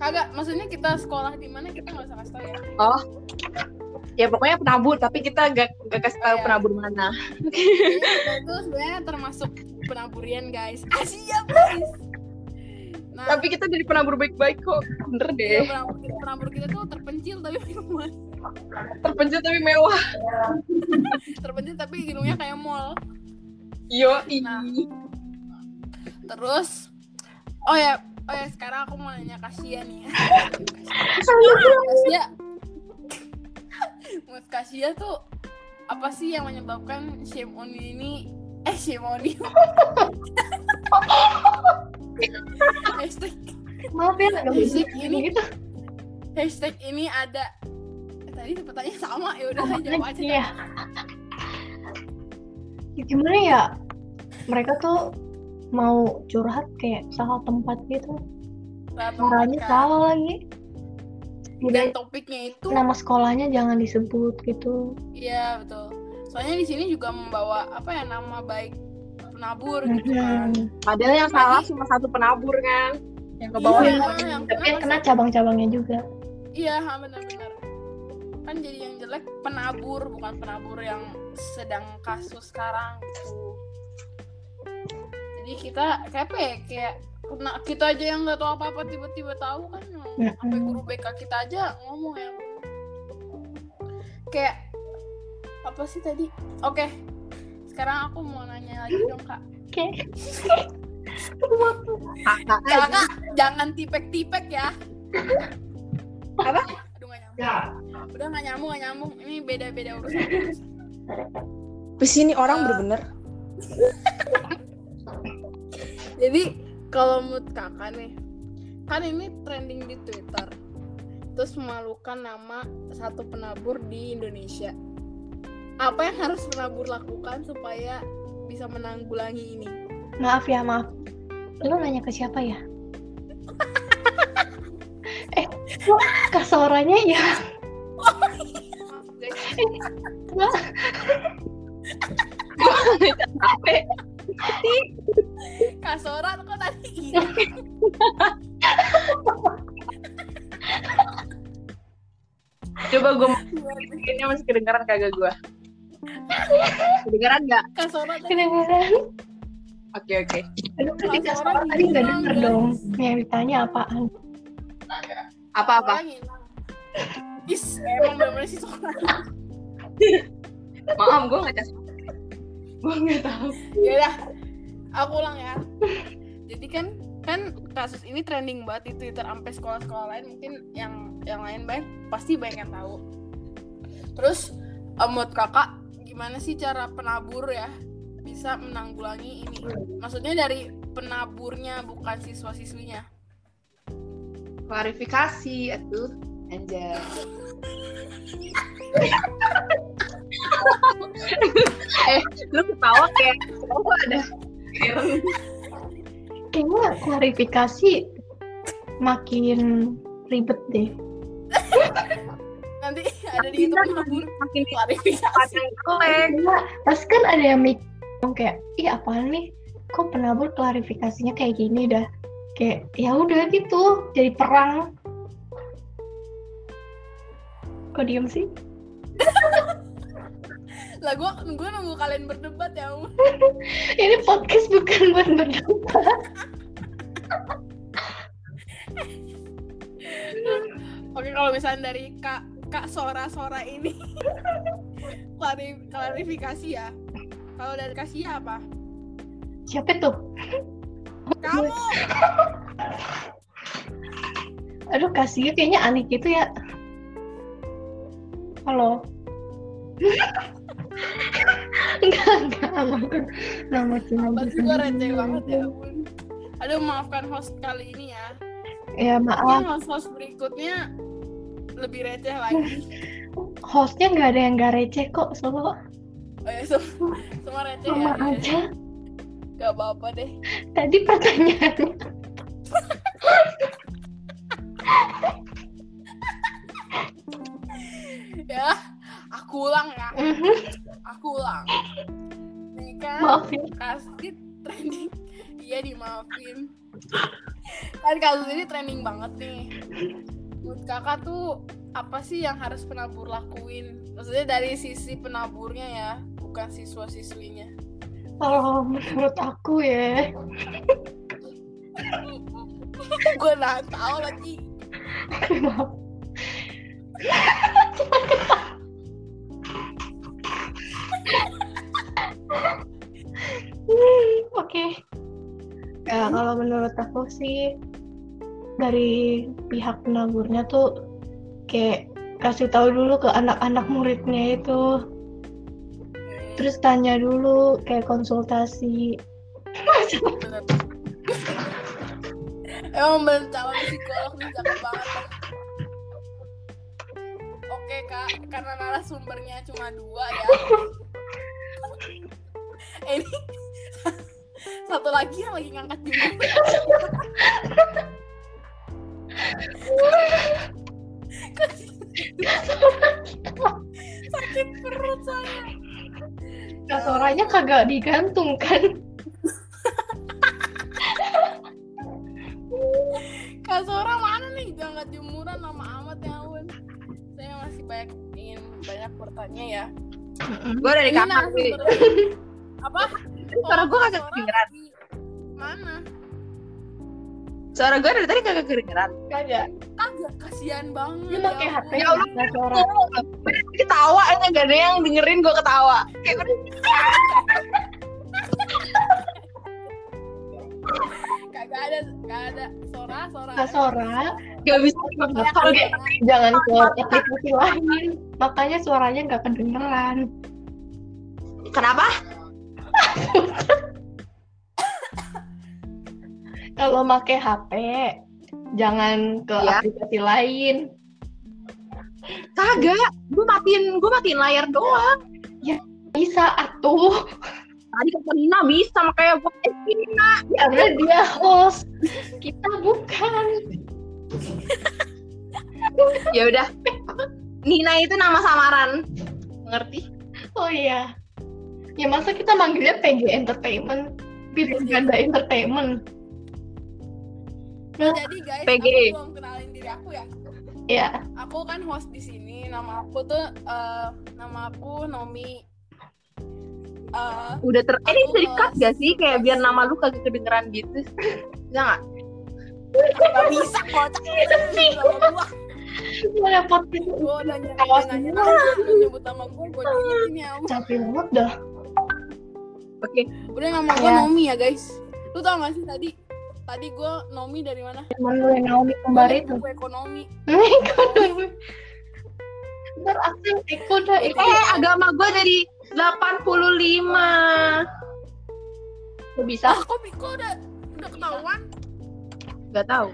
kagak maksudnya kita sekolah di mana kita nggak usah kasih tau ya. Oh. Ya pokoknya penabur tapi kita gak, gak kasih tahu Oh, iya. penabur mana. Kita itu sebenarnya termasuk penaburian guys. Ah siap guys. Nah tapi kita jadi penabur baik-baik kok. Bener deh. penabur, penabur kita tuh terpencil tapi minuman terpencil tapi mewah. Terpencil tapi gedungnya kayak mall. Yo Nah. terus oh ya oh ya sekarang aku mau nanya Kasia nih. Kasia menurut Kasia tuh apa sih yang menyebabkan shame on ini? Eh shame on you. Hashtag. Maaf ya hashtag ini. Gitu. Hashtag ini ada. Eh, tadi pertanyaan sama. Ya udah saya jawab aja iya. Ya, gimana ya? Mereka tuh mau curhat kayak salah tempat gitu. Caranya kan. salah lagi. Dan Udah topiknya itu nama sekolahnya jangan disebut gitu. Iya betul. Soalnya di sini juga membawa apa ya nama baik penabur gitu kan. Mhm. padahal yang salah cuma satu penabur kan? Yang ke bawah Iya, yang yang tapi yang kena cabang-cabangnya juga. Iya, benar-benar. Kan jadi yang jelek penabur, bukan penabur yang sedang kasus sekarang gitu. Jadi kita kayak ya? Kayak kena kita aja yang nggak tahu apa-apa tiba-tiba tahu kan. Sampai guru BK kita aja ngomong yang kayak apa sih tadi? Oke. Sekarang aku mau nanya lagi dong, Kak. oke kakak Kakak, jangan tipek-tipek ya. Apa? Aduh, gak nyambung. Udah gak nyambung, gak nyambung. Ini beda-beda urusan. di sini orang Eh, bener-bener Jadi kalau menurut kakak nih, kan ini trending di Twitter. Terus memalukan nama satu penabur di Indonesia. Apa yang harus penabur lakukan supaya bisa menanggulangi ini? maaf ya maaf lu nanya ke siapa ya eh kok kasoranya ya Maaf, guys. capek Kasoran kok tadi ini? Coba gue kayaknya masih kedengeran kagak gue. Kedengeran nggak? Kak Sora tadi Kedengeran. Oke oke. Aduh, Sora Sora tadi nggak denger dong. Yang ditanya apaan? Apa apa? Is, emang bener sih Sora. Maaf gue nggak. Gue nggak tahu. ya udah aku ulang ya. Jadi kan kan kasus ini trending banget di Twitter sampai sekolah-sekolah lain mungkin yang yang lain banyak pasti banyak yang tahu. Terus eh, menurut kakak gimana sih cara penabur ya? Bisa menanggulangi ini. Maksudnya dari penaburnya bukan siswa-siswinya. Klarifikasi atuh. Anjay. eh, lu ketawa kayak kenapa ada Kayaknya klarifikasi makin ribet deh. nanti ada di itu penabur makin klarifikasi. Karena pasti kan ada yang mikir kayak, ih apaan nih? Kok penabur klarifikasinya kayak gini dah? Kayak ya udah gitu, jadi perang. Kok diem sih? lah gue gue nunggu kalian berdebat ya. Ini podcast bukan buat berdebat. Oke kalau misalnya dari kak kak Sora Sora ini klari- klarifikasi ya. Kalau dari Kasia apa? Siapa tuh? Kamu Aduh, kasih kayaknya aneh gitu ya. Halo. enggak, enggak. Nama, nama cuma pasti gue receh banget ya ampun. Aduh maafkan host kali ini ya. Ya, maaf. host-host berikutnya lebih receh lagi. Hostnya nggak ada yang nggak receh kok, solo Oh, ya, semua, semua receh sama ya. aja. Gak apa-apa deh. Tadi pertanyaannya. Ya. kasus trending. Iya dimaafin. Kan kasus ini trending banget nih. Menurut kakak tuh apa sih yang harus penabur lakuin? Maksudnya dari sisi penaburnya ya bukan siswa siswinya Kalau menurut aku ya, gue nggak tahu lagi Ya kalau menurut aku sih dari pihak penaburnya tuh kayak kasih tahu dulu ke anak-anak muridnya itu, terus tanya dulu kayak konsultasi. bener emang bener calon psikolog nih cakep banget. Oke kak karena narasumbernya cuma dua ya. Ini satu lagi yang lagi ngangkat jumlah sakit perut saya. Kasoranya kagak digantung kan? Kak Sora mana nih? Ngangkat jemuran lama amat ya ampun saya masih banyak ingin banyak bertanya ya. Gue dari kamar sih. apa Suara gue kagak kedengeran. di mana Suara gue dari tadi kagak kedengeran. Kagak. kagak kasihan banget Dia pakai ya HP. Ya Allah. Kasora. Ketawa aja gak ada yang dengerin gue ketawa. Kayak udah kagak ada kagak ada Sora Sora Kasora gak bisa. Kalau jangan ke aplikasi lain. Makanya suaranya nggak kedengeran. kenapa? Kalau pakai HP, jangan ke Iya. aplikasi lain. Kagak. Gue matiin gue matiin layar doang. Bisa atuh. Tadi kata Nina bisa makanya gue eh Nina. Karena dia host. Kita bukan. Ya udah. Nina itu nama samaran. Ngerti? Oh iya. Ya masa kita manggilnya PG Entertainment? Biar ganda Entertainment. jadi guys PG. aku belum kenalin diri aku ya Ya, aku kan host di sini nama aku tuh eh, nama aku Nomi Eh, Udah ter eh, ini terikat kelas- gak sih kayak biar nama lu kagak kedengeran gitu? Bisa nggak? nggak bisa kocak mana podcast gua udah nyebut nama ya Allah. capek banget dah. Oke. udah nama gua Ya. Nomi ya guys lu tau gak sih tadi tadi gua Nomi dari mana Temen lu yang Naomi kembar itu. buku ekonomi Ntar aksen Eko dah. Eh, agama gue dari 85. Lu bisa ah kok kok udah udah ketahuan Gak tahu.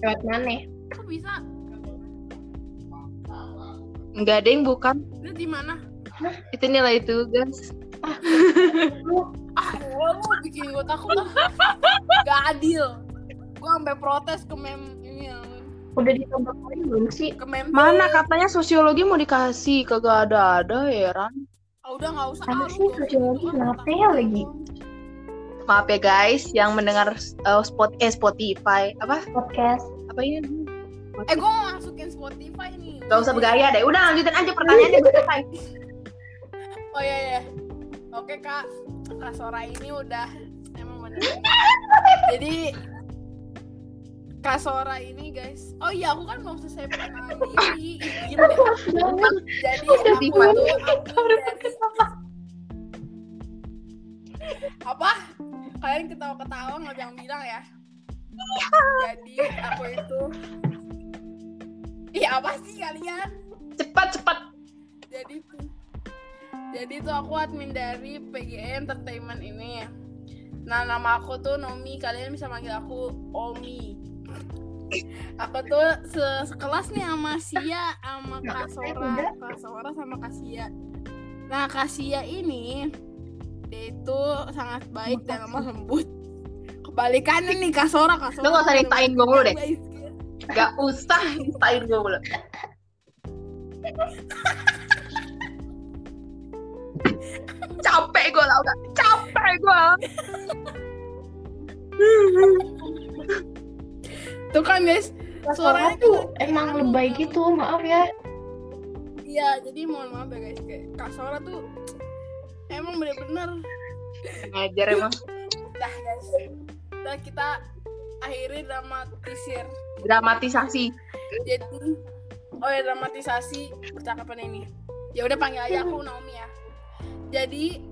lewat mana? kok bisa Nggak ada yang bukan. lu di mana Itu nilai tugas. Ah gua lu bikin gua takut ah gak adil gua sampai protes ke mem ini ya, Udah ditambahin belum sih? ke mem Mana katanya sosiologi mau dikasih? Kagak ada-ada heran. ah, udah nggak usah Ada ah, sih, sosiologi kenapa takut. ya lagi? Maaf ya guys yang mendengar uh, spot eh Spotify apa Podcast. apa ini? eh gua mau masukin Spotify nih Gak usah bergaya deh. Udah lanjutin aja pertanyaannya gue oh iya iya oke kak. Kak Sora ini udah emang bener. Jadi Kak Sora ini guys. Oh iya aku kan belum selesai perkenalan diri. Jadi aku tuh aku dari apa? Kalian ketawa-ketawa nggak bilang-bilang ya? Jadi aku itu Iya apa sih kalian? Cepat cepat. jadi tuh jadi tuh aku admin dari PGE Entertainment ini. Nah nama aku tuh Nomi. Kalian bisa manggil aku Omi. Aku tuh se- sekelas nih sama Sia sama Kak Sora Kak Sora sama Kak Sia. Nah Kak Sia ini dia itu sangat baik dan lemah lembut. Kebalikannya nih Kak Sora Kak Sora Lu nggak usah nitain gua mulu deh. Gak usah nyusahin gue mulu. Capek gue lah udah. Capek gue. tuh kan guys Suara Suaranya tuh emang lebay anu. gitu, maaf ya. Iya, jadi mohon maaf ya guys, kayak Kak Sora tuh emang bener-bener Ngajar emang. dah guys. Udah kita akhiri dramatisir. Dramatisasi. Jadi oh ya dramatisasi percakapan ini. Ya udah panggil aja aku Naomi ya. Jadi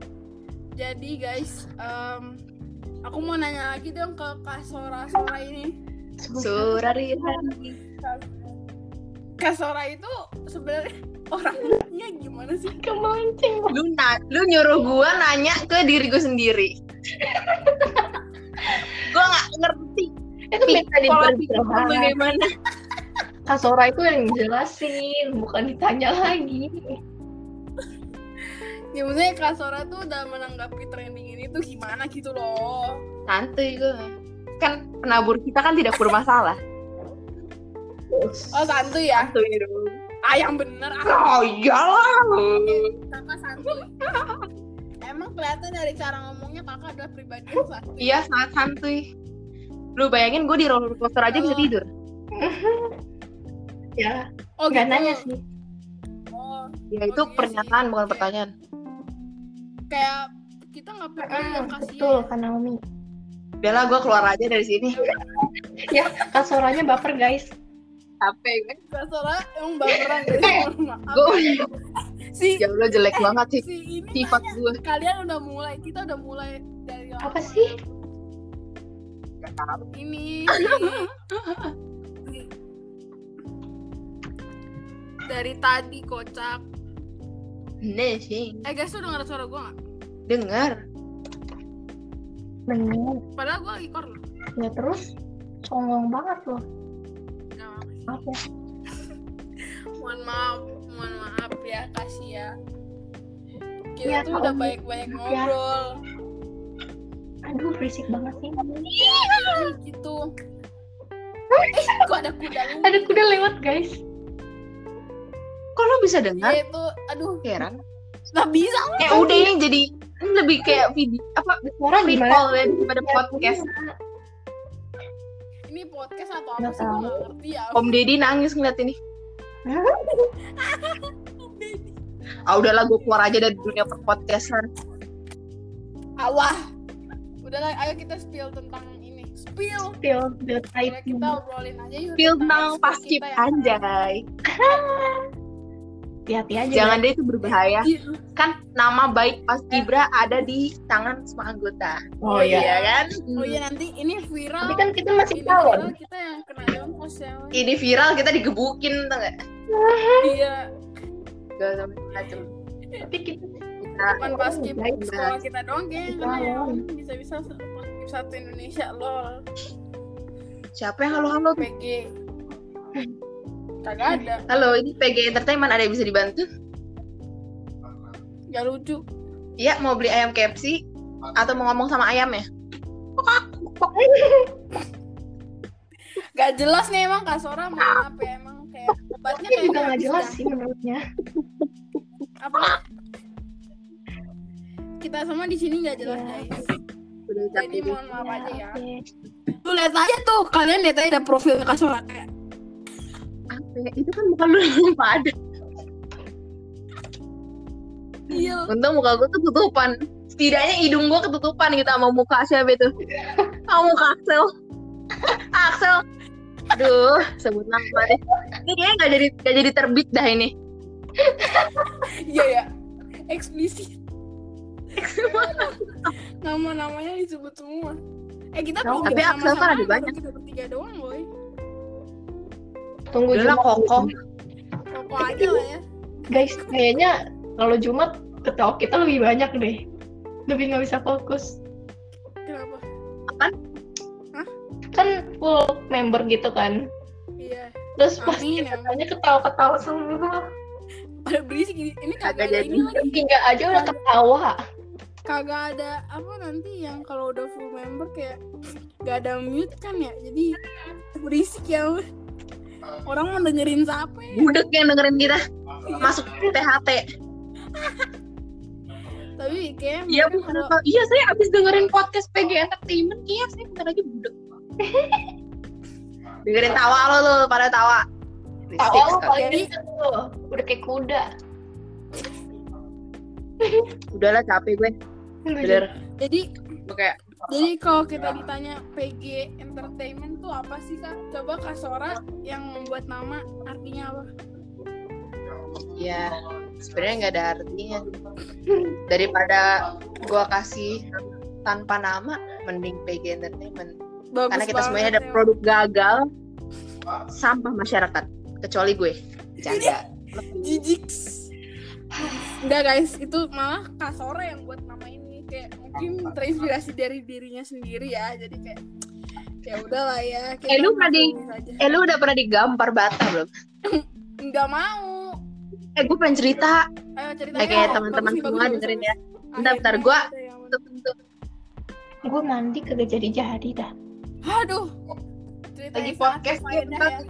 jadi guys, em, aku mau nanya lagi dong ke Kak Sora Sora ini. Surari. Kak Sora itu sebenarnya orangnya gimana sih? Kemancing. Lu, na- lu nyuruh gue nanya ke diri gue sendiri. gue gak ngerti Itu lu diperjelas. bagaimana. Kak Sora itu yang jelasin, bukan ditanya lagi. Ya maksudnya Kak Sora tuh udah menanggapi trending ini tuh gimana gitu loh. Santuy gue. Kan penabur kita kan tidak bermasalah. Oh santuy ya? Santuy dong. Ah yang bener ah Oh iyalah. kakak santuy. Emang kelihatan dari cara ngomongnya kakak adalah pribadi yang santuy. Iya sangat santuy. Lu bayangin gue di roller coaster aja bisa Oh. tidur. Ya, Oh nggak gitu. nanya sih. Oh Ya itu Oh, iya pernyataan sih. bukan Oke. pertanyaan. Kayak kita nggak peduli Mm, yang kasihan. betul, Kak Naomi. Udahlah gue keluar aja dari sini. Ya, Kak Soranya baper guys. Capek gue. Kak Sora emang baperan guys. Maaf. Gue Si ya Allah jelek banget sih si ini sifat gue. kalian udah mulai kita udah mulai dari Apa awal. sih? ini dari tadi kocak Nih sih. eh guys tuh denger suara gue nggak Dengar. Bener. padahal gue lagi kor Ya terus, songong banget loh. Nggak apa-apa sih. Maaf ya. mohon maaf mohon maaf ya kasih ya kita Iya, tuh udah baik-baik Ya. ngobrol Aduh, berisik banget sih. ya ini gitu eh kok ada kuda lu Ada kuda lewat guys. Kok lo bisa dengar? Iya itu aduh Heran. nggak bisa Eh udah ini jadi lebih kayak video apa Suara call ya daripada podcast. ini ini podcast atau apa Nggak sih gue tahu. nggak ngerti ya Om Deddy nangis ngeliat ini. Ah udahlah gue keluar aja dari dunia perpodcastan. Allah udahlah ayo kita spill tentang ini spill Spill the type. kita obrolin aja yuk Feel tentang kita ya. anjay. Hati-hati aja. Jangan deh itu berbahaya. Iya. Kan nama baik Paskibra ada di tangan semua anggota. Oh iya. kan? oh iya nanti ini viral Tapi kan kita masih ini viral calon. kita yang kena yonkos ya Ini viral kita digebukin tau gak? iya Gak sama macem. Tapi kita Kita bukan Baik, sekolah kita doang kayaknya ya bisa-bisa satu Indonesia lol siapa yang halo-halo? PG kagak ada Halo, ini PG Entertainment ada yang bisa dibantu? gak lucu Iya, mau beli ayam KFC atau mau ngomong sama ayamnya? gak jelas nih emang Kak Sora mau apa ya emang kayak obatnya kayak juga habis jelas sih menurutnya. apa kita semua di sini nggak jelas Iya. guys jadi mohon maaf aja ya lu lihat aja tuh kalian lihat aja ada profil Kak Sora kayak ya? Itu kan bukan lu yang pada. iya Untung muka gue ketutupan. Setidaknya hidung gue ketutupan gitu sama muka siapa itu. Sama muka Axel. Axel. Aduh, sebut nama deh. Ini kayaknya gak jadi, gak jadi terbit dah ini. iya ya eksplisit nama-namanya disebut semua eh kita belum tapi Axel kan ada banyak. kita bertiga doang boy Tunggu Udah Jumat. kokoh. pokok aja lah ya Guys, kayaknya kalau Jumat ketawa kita lebih banyak deh. Lebih nggak bisa fokus. kenapa Kan full member gitu kan. iya Terus pas Amin, ya. katanya ketawa-ketawa semua. pada berisik ini ini Kagak ada ini lagi Hingga aja udah ketawa. kagak ada apa nanti yang kalau udah full member kayak gak ada mute kan ya jadi berisik ya orang mau dengerin siapa ya Budek yang dengerin kita. Masuk THT. tapi kayak Iya, bukan apa. Iya, saya abis dengerin podcast PG Entertainment. Iya, saya bentar lagi budek. dengerin tawa lo tuh, pada tawa. Tawa sekali. paling. Udah kayak kuda. Udahlah capek gue. Bener. jadi kayak jadi kalau kita ditanya PG Entertainment tuh apa sih kak coba kak Sora yang membuat nama artinya apa ya sebenarnya nggak ada artinya. Daripada gua kasih tanpa nama, mending PG Entertainment. bagus Karena kita semuanya ada ya. produk gagal, sampah masyarakat. Kecuali gue. Canda. Jijik. Enggak guys, itu malah Kak Sora yang buat nama ini mungkin terinspirasi dari dirinya sendiri ya. Jadi kayak ya udahlah ya. Eh, lu pernah di-. Eh lu udah pernah digampar bata belum? Nggak mau. Eh gue pengen cerita. Ayo cerita Oke teman-teman semua dengerin ya. Bentar, bentar. Untuk Gue mandi kagak jadi-jadi dah. Aduh. Cerita Lagi podcast, berfaedah kita- ya.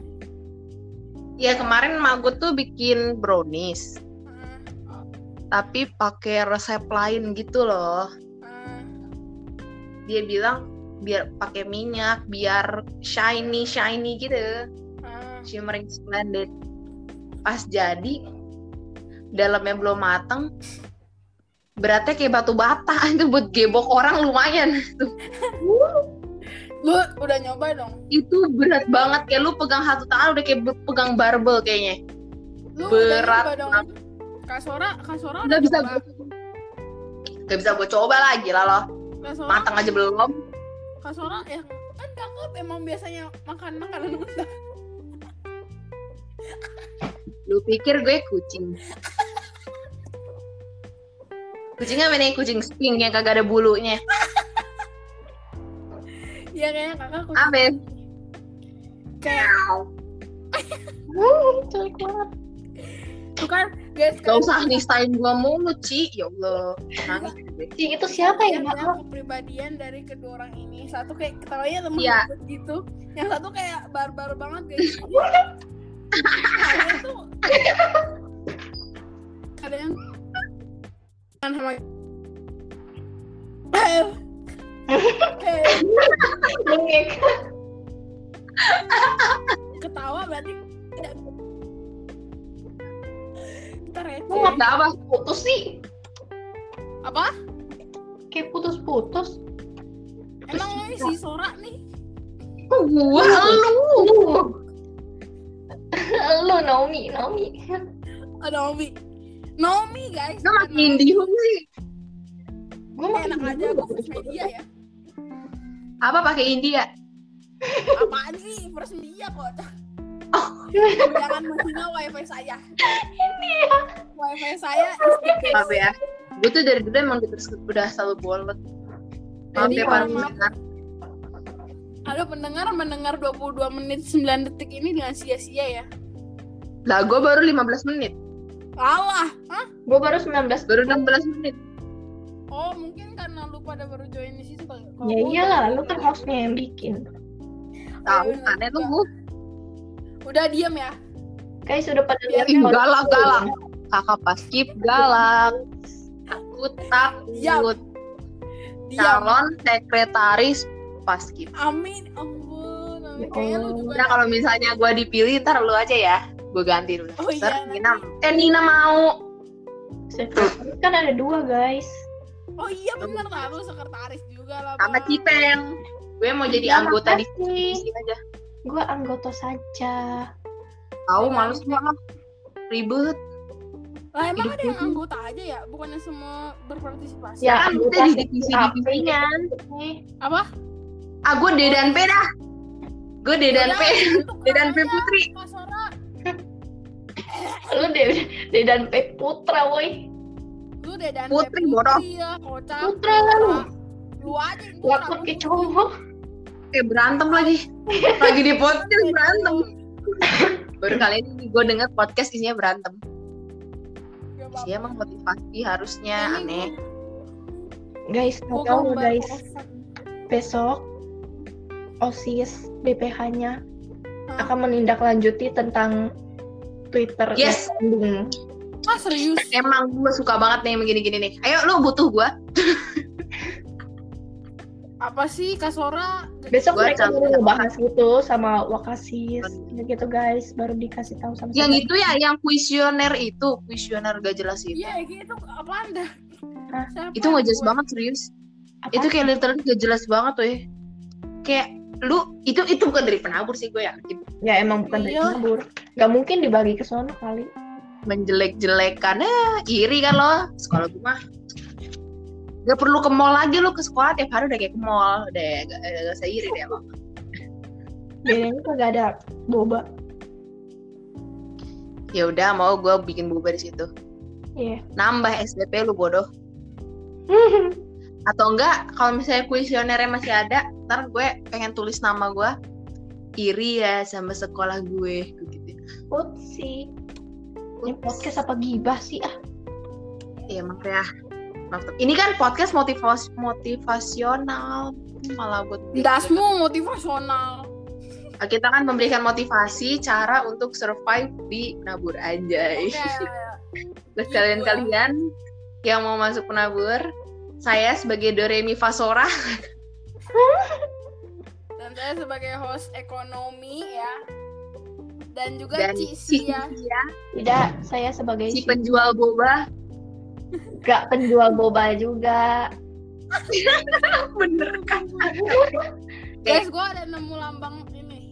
ya kemarin mak gue tuh bikin brownies, tapi pakai resep lain gitu loh. Dia bilang biar pakai minyak, biar shiny shiny gitu, heeh. shimmering splendid. Pas jadi dalamnya belum mateng, beratnya kayak batu bata itu buat gebok orang lumayan. Lu udah nyoba dong. Itu berat banget kayak lu pegang satu tangan udah kayak pegang barbel kayaknya. Lu Berat udah nyoba dong. banget. Kak Sora, Kak Sora Nggak bisa nyoba. Gak bisa gue coba lagi lah loh. Kak Sora, Matang aja belum. Kak Sora ya kan kakak emang biasanya makan makanan mentah. Lu pikir gue kucing? Kucingnya mana yang kucing sping yang kagak ada bulunya? Iya kayaknya kakak kucing. Apa? Kayak Hmm, jelek banget. tuh kan guys Gak usah nistain gua mulu, Ci. Ya Allah, nangis gue. Si itu siapa ya, lihat kepribadian dari kedua orang ini satu kayak ketawanya Iya. banget gitu. Yang satu kayak barbar banget guys. Kalian tuh kan sama ketawa berarti tidak kita receh Lu nggak apa putus sih? apa? Kayak putus-putus. emang ini si Sora nih? Kok gua? Lu? Lu. Naomi, Naomi. ada Naomi. Naomi guys. Lu makin Indihome sih. Gue enak aja gue first media ya. Apa pakai India? apaan sih? First media kok jangan menghina wifi saya wifi saya is the best. Maaf ya. Gue tuh dari dulu emang terus udah selalu bolot. Maaf ya para pendengar. ada pendengar mendengar 22 menit 9 detik ini dengan sia-sia ya Lah gue baru 15 menit. Alah, hah? Gue baru 19 Baru 16 menit. Oh, mungkin karena lu pada baru join di situ kali. Ya iyalah, lu kan hostnya yang bikin. Tahu aneh lu udah. diam ya. Guys, sudah pada lihat podcast galak, galak. Kakak pas skip galak. Takut takut. Diam. Calon sekretaris pas skip. Amin. Ampun. Amin. Ya Kayaknya lu Allah. juga. Nah kalau misalnya gue dipilih ntar lu aja ya. Gue ganti dulu. Oh Ntar iya, Nina, eh Nina mau. Sekretaris kan ada dua guys. Oh iya benar lah lu sekretaris juga lah. Sama. Cipeng. Gue mau jadi Ya, anggota di sini aja. Gue anggota saja. Tahu iya. banget. Ribet. Lah emang Hidup ada yang anggota aja ya, bukannya semua berpartisipasi. Ya, kan anggota kita di sih, divisi-divisinya. Nih, Apa? Ah gue D dan P dah. Gue D dan P. D dan P Putri. Lu deh, deh dan P Putra, woi. Lu deh dan Putri, bodoh. ya. Putra lu. Lu aja pakai lu cowok. Kayak berantem lagi. Lagi di podcast berantem. Baru kali ini gue denger podcast isinya berantem. Apa-apa. Sih emang motivasi harusnya Ini aneh. Guys, tahu guys. Besok OSIS BPH-nya akan menindaklanjuti tentang Twitter Yes. Ah serius? Emang gue suka banget nih yang begini-gini nih. Ayo lu butuh gue. Apa sih Kak Sora? Besok Gua mereka baru sama- ngebahas gitu sama Wakasis gitu guys, baru dikasih tahu sama Yang itu ya, yang kuesioner itu, kuesioner gak jelas itu. Iya gitu apaan dah? Hah? Siapa Itu gak yang jelas buat? banget serius. Apa? Itu kayak literally gak jelas banget tuh ya. Kayak lu itu itu bukan dari penabur sih gue yakin. ya emang bukan dari Iya. kabur. Gak mungkin dibagi ke sono kali. menjelek-jelekan eh iri kan lo sekolah gue mah gak perlu ke mall lagi lo ke sekolah tiap hari udah kayak ke mall udah gak, gak usah iri deh lo Bedanya kagak ada boba. ya udah mau gue bikin bubar di situ Iya. nambah SDP lu bodoh atau enggak kalau misalnya kuesionernya masih ada ntar gue pengen tulis nama gue iri ya sama sekolah gue gue gitu Putsi. Ini podcast apa gibah sih ah? Iya makanya maaf. ini kan podcast motivas motivasional malah buat Dasmu motivasional. kita kan memberikan motivasi cara untuk survive di penabur anjay. Oke. Buat kalian-kalian yang mau masuk penabur, saya sebagai Doremi Fasora Dan saya sebagai host ekonomi ya. Dan juga dan Ci si Sia. Sia, Tidak, saya sebagai si si penjual boba. Gak penjual boba juga. Bener kan? Guys, gue ada nemu lambang ini.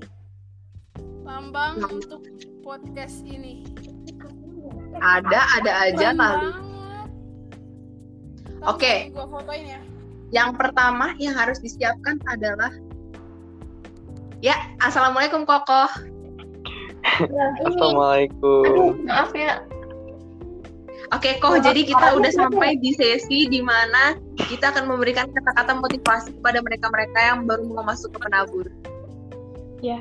Lambang untuk podcast ini. Ada, ada aja kali. Oke. Gue fotoin ya. Yang pertama yang harus disiapkan adalah Ya, Assalamualaikum Kokoh. Assalamualaikum. Aduh, maaf ya. Oke, Koh, jadi kita udah sampai di sesi di mana kita akan memberikan kata-kata motivasi kepada mereka-mereka yang baru mau masuk ke penabur. Eh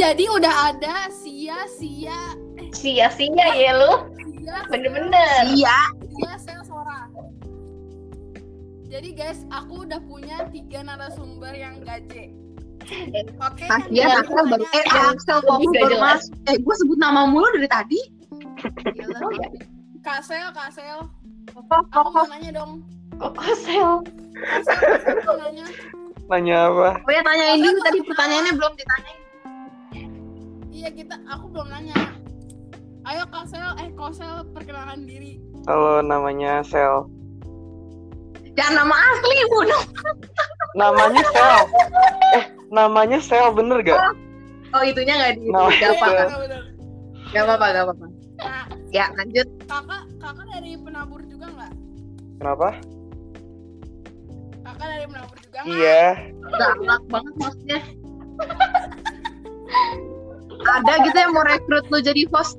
jadi udah ada Sia Sia Sia-sia ya lu. Sia Bener-bener. Iya, Sia Sel Sora. Jadi guys, aku udah punya tiga narasumber yang gaje. Oke. Dian pertama Axel baru eh Axel gak baru mas eh gue sebut nama mulu dari tadi Gila. Kak Sel, Kak Sel. Kokoh, Aku mau nanya dong. Kok kosel? Kak Sel, aku mau nanya. Nanya apa? Oh ya tanyain dulu tadi pertanyaannya belum ditanyain. Iya kita, aku belum nanya. Ayo Kosel, eh Kosel perkenalkan diri. Halo, namanya Sel. Jangan nama asli, bunuh. Namanya Sel. Eh, namanya Sel bener gak? Oh itunya nggak di. Nama- Gak apa, bener. gak apa, gak apa. Nah, Ya lanjut. kakak, kakak dari penabur juga nggak? Kenapa? Kakak dari penabur juga nggak? Iya. Galak banget maksudnya. Ada gitu yang mau rekrut lu jadi host.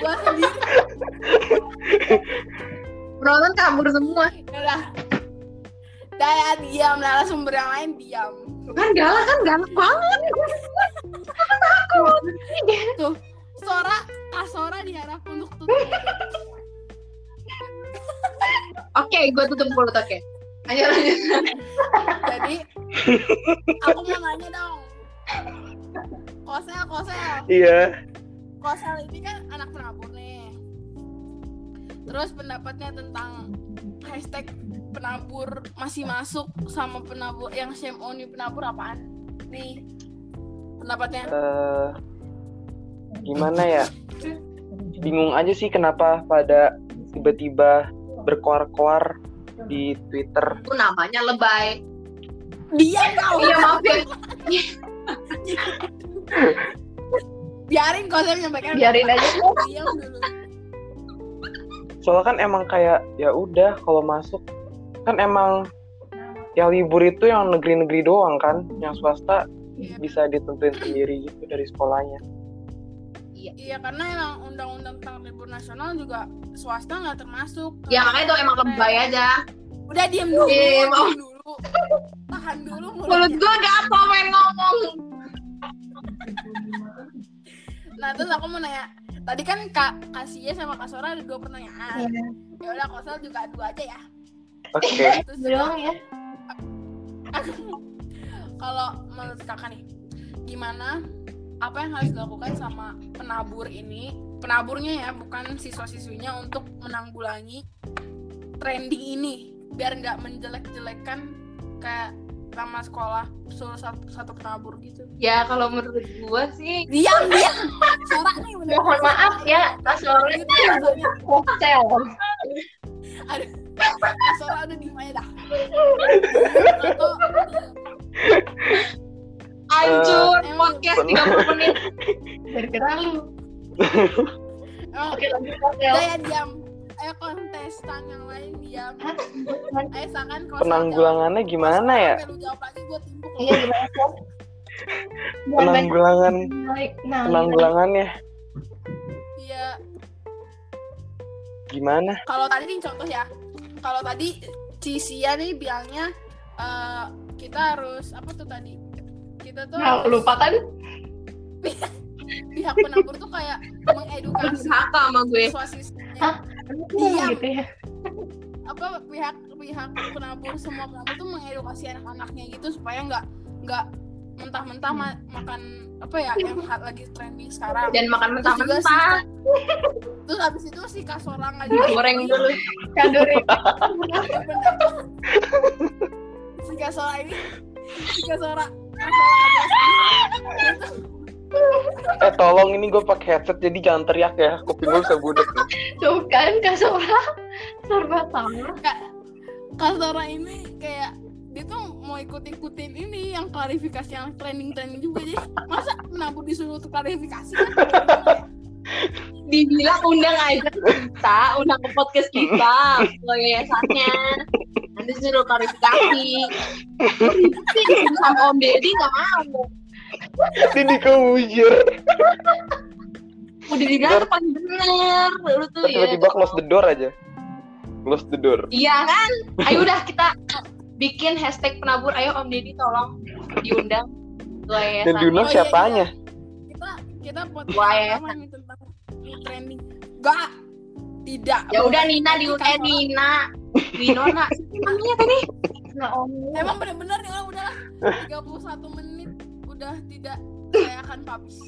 Gua sendiri. Penonton kabur semua. Udah. Daya diam, narasumber yang lain diam. Kan galak kan galak banget. Tuh, Sora, Kak Sora diharap untuk tutup. Oke, gue tutup mulut oke. Ayo lanjut. Jadi, aku mau nanya dong. Kosel, Kosel. Iya. Kosel ini kan anak penabur nih. Terus pendapatnya tentang hashtag penabur masih masuk sama penabur yang shame on you penabur apaan? Nih, pendapatnya. Eh, gimana ya? Bingung aja sih kenapa pada tiba-tiba berkoar-koar di Twitter. Itu namanya lebay. Diam kau. Iya maaf ya. Biarin Kosel menyampaikan. Biarin aja. Diam dulu. Soalnya kan emang kayak ya udah kalau masuk kan emang yang libur itu yang negeri-negeri doang kan, yang swasta Iya. bisa ditentuin sendiri gitu dari sekolahnya. Iya karena emang undang-undang tentang libur nasional juga swasta nggak termasuk. Ya makanya itu emang lebay aja. Udah diem dulu, Iya, diem mau. dulu. Tahan dulu Mulut gue gatel main ngomong. Nah terus aku mau nanya, tadi kan Kak Kasia sama Kak Sora ada dua pertanyaan. Ya udah Kosel juga dua aja ya. Oke. Terus Doang ya. kalau menurut kakak nih, gimana apa yang harus dilakukan sama penabur ini? Penaburnya ya, bukan siswa-siswinya untuk menanggulangi trending ini biar nggak menjelek-jelekan kayak nama sekolah suruh satu, satu penabur gitu. Ya kalau menurut gue sih Diam, diam. Sora nih bener. Mohon maaf ya, ya, maksudnya. Hotel. Aduh, udah diem aja dah. Atau hancur Eh, podcast emang- 30 menit. Gara-gara lu. emang Oke lanjut hotel. Udah ya diam. Ayo kontestan yang lain diam. Ayo kalau Penanggulangannya gimana ya? Lu jawab lagi gue timpuk Iya gimana? Penanggulangan Nah, penanggulangannya Iya. gimana? Kalau tadi nih contoh ya. Kalau tadi Cisia nih bilangnya eh, kita harus apa tuh tadi? Kita tuh Nah, lupa kan? pihak penabur tuh kayak mengedukasi Durhaka sama gue. Hah? Diam. gitu ya. apa pihak pihak penabur semua penabur tuh mengedukasi anak-anaknya gitu supaya nggak nggak mentah-mentah ma- makan apa ya yang lagi trending sekarang Dan makan Terus juga si mentah-mentah. Ka- terus habis itu si kasorang aja Goreng dulu. Kadore. si kasora ini si kasora kasora Eh tolong ini gue pakai headset jadi jangan teriak ya. Kuping gue bisa budek. Tuh kan Kak Sora. Serba salah. kasora ini kayak dia tuh mau ikut-ikutin ini yang klarifikasi yang trending-trending juga jadi masa penabur disuruh untuk klarifikasi kan Dibilang undang aja kita, undang ke podcast kita, yayasannya. Nanti suruh klarifikasi. Sih disuruh sama Om Deddy nggak mau. Ini kebujur. Udah tuh paling bener. Lu tuh ya. Tiba-tiba close the door aja. Close the door. Iya kan? Ayo udah kita bikin hashtag penabur. Ayo Om Deddy tolong diundang ke Dan yayasan. diundang Oh, iya, siapanya? kita kita podcast Wah, ya. tentang trending gak tidak Ya udah Nina diundang eh, Nina. Winona. Namanya tadi? Nah, Om. emang bener-bener ya udah 31 menit udah tidak saya akan publish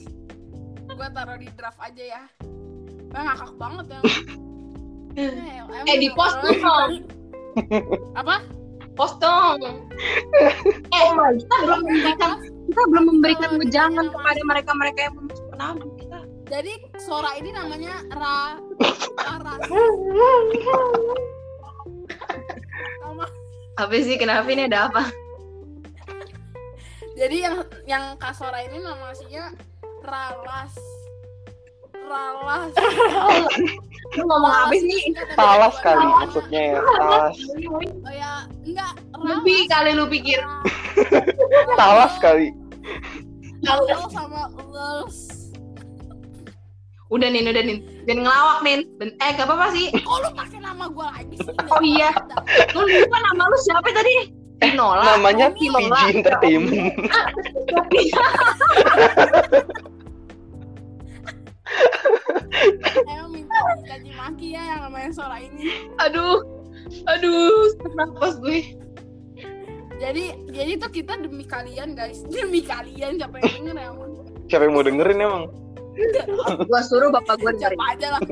gua taruh di draft aja ya Wah, ngakak banget ya Eh, di post dong. apa Post dong. Eh, kita belum memberikan kita belum memberikan wejangan kepada mereka-mereka yang belum kita. Jadi Sora ini namanya Ra Ra Nama Apa sih kenapa ini ada apa? Jadi yang yang Kak Sora ini nama aslinya Ralas. Ralas. Lu ngomong apa sih? Talas kali maksudnya ya. Talas. Oh ya, enggak. Lebih kali lu pikir. Talas kali. Kalau sama Lels. Udah nih, udah nih. Jangan ngelawak nih. Ben- Eh, gak apa-apa sih. Kok lu pakai nama gue lagi sih? Oh iya. Lu lupa nama lu siapa tadi? Tinola. Namanya Oh, Tinola. PG Entertainment. Emang minta dikaji maki ya yang namanya Sora ini. Aduh. Aduh, nafas gue. Jadi jadi tuh kita demi kalian guys, demi kalian siapa yang denger ya? Emang? Siapa yang mau dengerin emang? Gua suruh bapak gue dengerin. Siapa aja lah.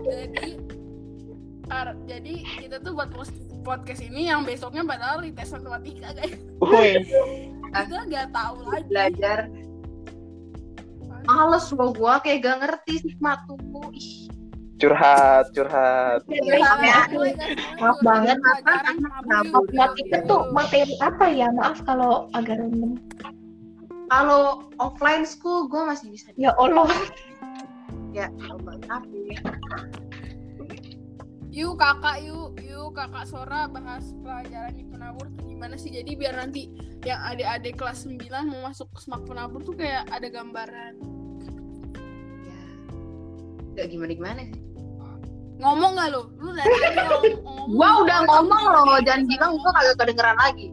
jadi ar- jadi kita tuh buat podcast ini yang besoknya padahal di tes matematika guys. Kita nggak tahu lagi. Belajar. Males gua gua kayak gak ngerti sih matu. Ih. curhat, curhat. Maaf ya. Maaf banget, apa, itu tuh materi apa ya? Maaf kalau agak random. Kalau offline school gue masih bisa. Ya Allah. Ya, Allah, tapi Yuk kakak, yuk, yuk kakak Sora bahas pelajaran di penabur tuh gimana sih? Jadi biar nanti yang adik-adik kelas 9 mau masuk ke semak penabur tuh kayak ada gambaran. ya gak gimana gimana sih. Ngomong gak lu? Lu dari tadi ngomong. Gua udah ngomong loh, jangan bilang gua kagak kedengeran lagi.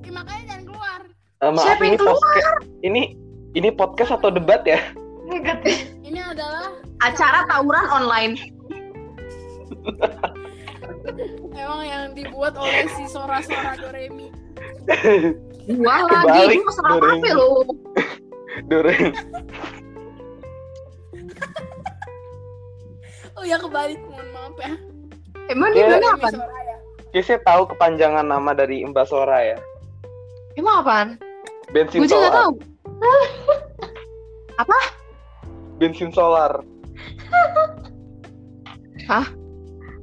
Ya, makanya Eh, maaf Siapa yang ini podcast ini ini podcast atau debat ya? Ini adalah Acara tawuran online. emang yang dibuat oleh si Sora-Sora Doremi. Gua lagi, gua masalah Doremi. apa lo? Doreng. Oh ya kebalik, mohon maaf ya. Emang Ya. dia Doremi apa? Sora ya. Kayaknya saya tahu kepanjangan nama dari Mbak Sora ya. Emang apaan? Bensin Gue juga gak solar. tahu. Bensin solar.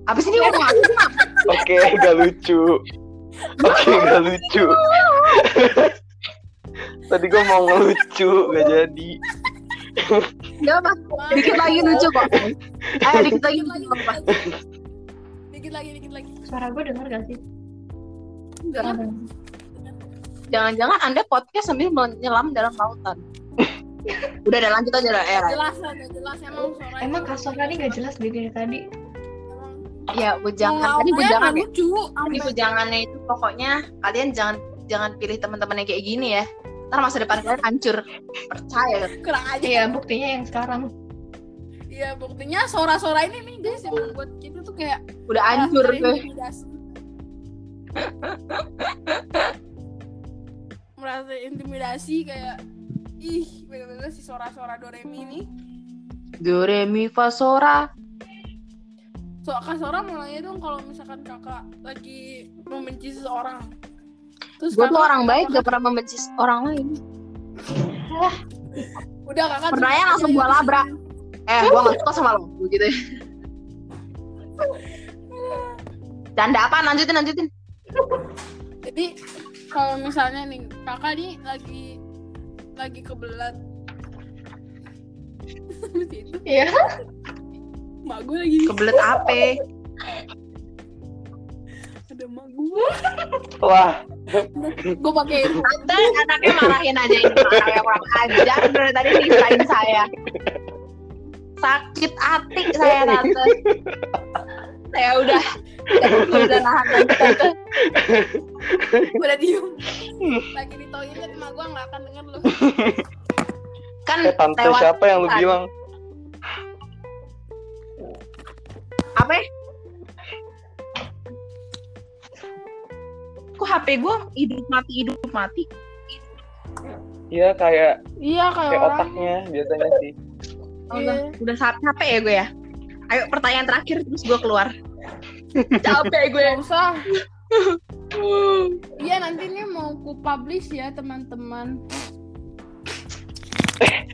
Apa sih dia ngomong apa? Oke, gak lucu. Oke, gak lucu. Tadi gue mau ngelucu, gak jadi. Gak apa. Dikit lagi lucu kok. Ayo dikit lagi. Lucu, Pak. dikit lagi. Dikit lagi. Suara gue dengar gak sih? Enggak. Jangan-jangan Anda podcast sambil menyelam dalam lautan. Udah, udah lanjut aja lah. Ya, Jelas lah, udah jelas emang. Emang Sora ini gak jelas deh dari tadi. Emang- ya bujangan. Tadi bujangan ya. lucu. Tadi bujangannya itu pokoknya kalian jangan jangan pilih teman-teman yang kayak gini ya. Ntar masa depan kalian hancur. Percaya. kurang aja. Iya, buktinya yang sekarang. Iya, buktinya Sora-Sora ini nih guys yang membuat kita tuh kayak Udah ah, hancur gue. Intimidasi kayak ih bener-bener si Sora-Sora Doremi ini Do re mi fa sora. So, Kak Sora mau nanya dong kalau misalkan kakak lagi membenci seseorang. Terus Gue tuh orang baik gak pernah membenci orang lain. Udah kakak. Pernah ya langsung gua gitu. labrak. Eh, gue gak suka sama lo. Gitu ya. Canda apa? Lanjutin, lanjutin. Jadi kalau misalnya nih kakak nih lagi lagi kebelat. itu Iya. mak gue lagi Kebelet ape. ada mak gue. Wah, Gue pakai Tante, anaknya marahin aja ini. Kurang ajar. Dari tadi nisain saya. Sakit hati saya, Tante. Saya udah. Udah nahan lagi, Tante. udah diem. Lagi di toilet mak gue nggak akan denger lu. Kan eh tante lewat siapa yang lu kan. bilang? apa ya? Kok HP gue hidup mati hidup mati? Iya kayak Iya kayak kayak otaknya biasanya sih. Oh, Iya. udah, udah capek ya gue ya. Ayo pertanyaan terakhir terus gue keluar. Capek gue. Gak usah. Iya nanti nih mau ku publish ya teman-teman.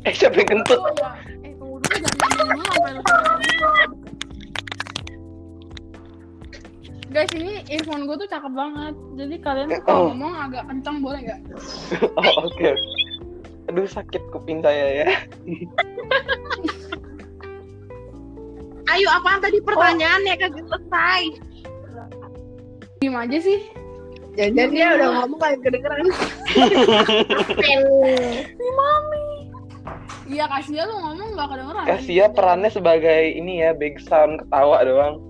Eh siapa yang kentut? Oh ya, eh tunggu dulu jangan. Guys ini earphone gue tuh cakep banget. Jadi kalian tuh Oh. kalau ngomong agak kencang boleh nggak? Oh oke. Aduh sakit kuping saya ya. Ayo apaan tadi pertanyaannya kagak selesai. Diem aja sih. Jangan dia udah ngomong kayak kedengeran. Iya Kasia lu ngomong nggak kedengeran. Kasia perannya sebagai ini ya big sound ketawa doang.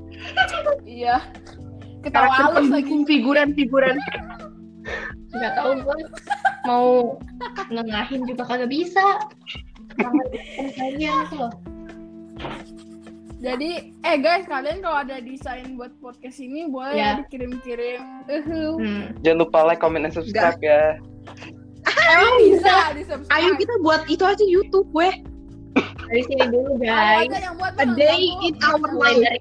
Iya. Ketawa Karakter halus lagi. figuran-figuran. nggak tahu gue mau nengahin juga kagak bisa sangat pertanyaan itu loh Jadi, eh guys, kalian kalau ada desain buat podcast ini boleh Ya. dikirim-kirim. Uhuh. hmm. Jangan lupa like, comment, dan subscribe ya. Emang bisa di subscribe. Ayo kita buat itu aja YouTube, weh. dari sini dulu guys aja yang buat A day in our life. dari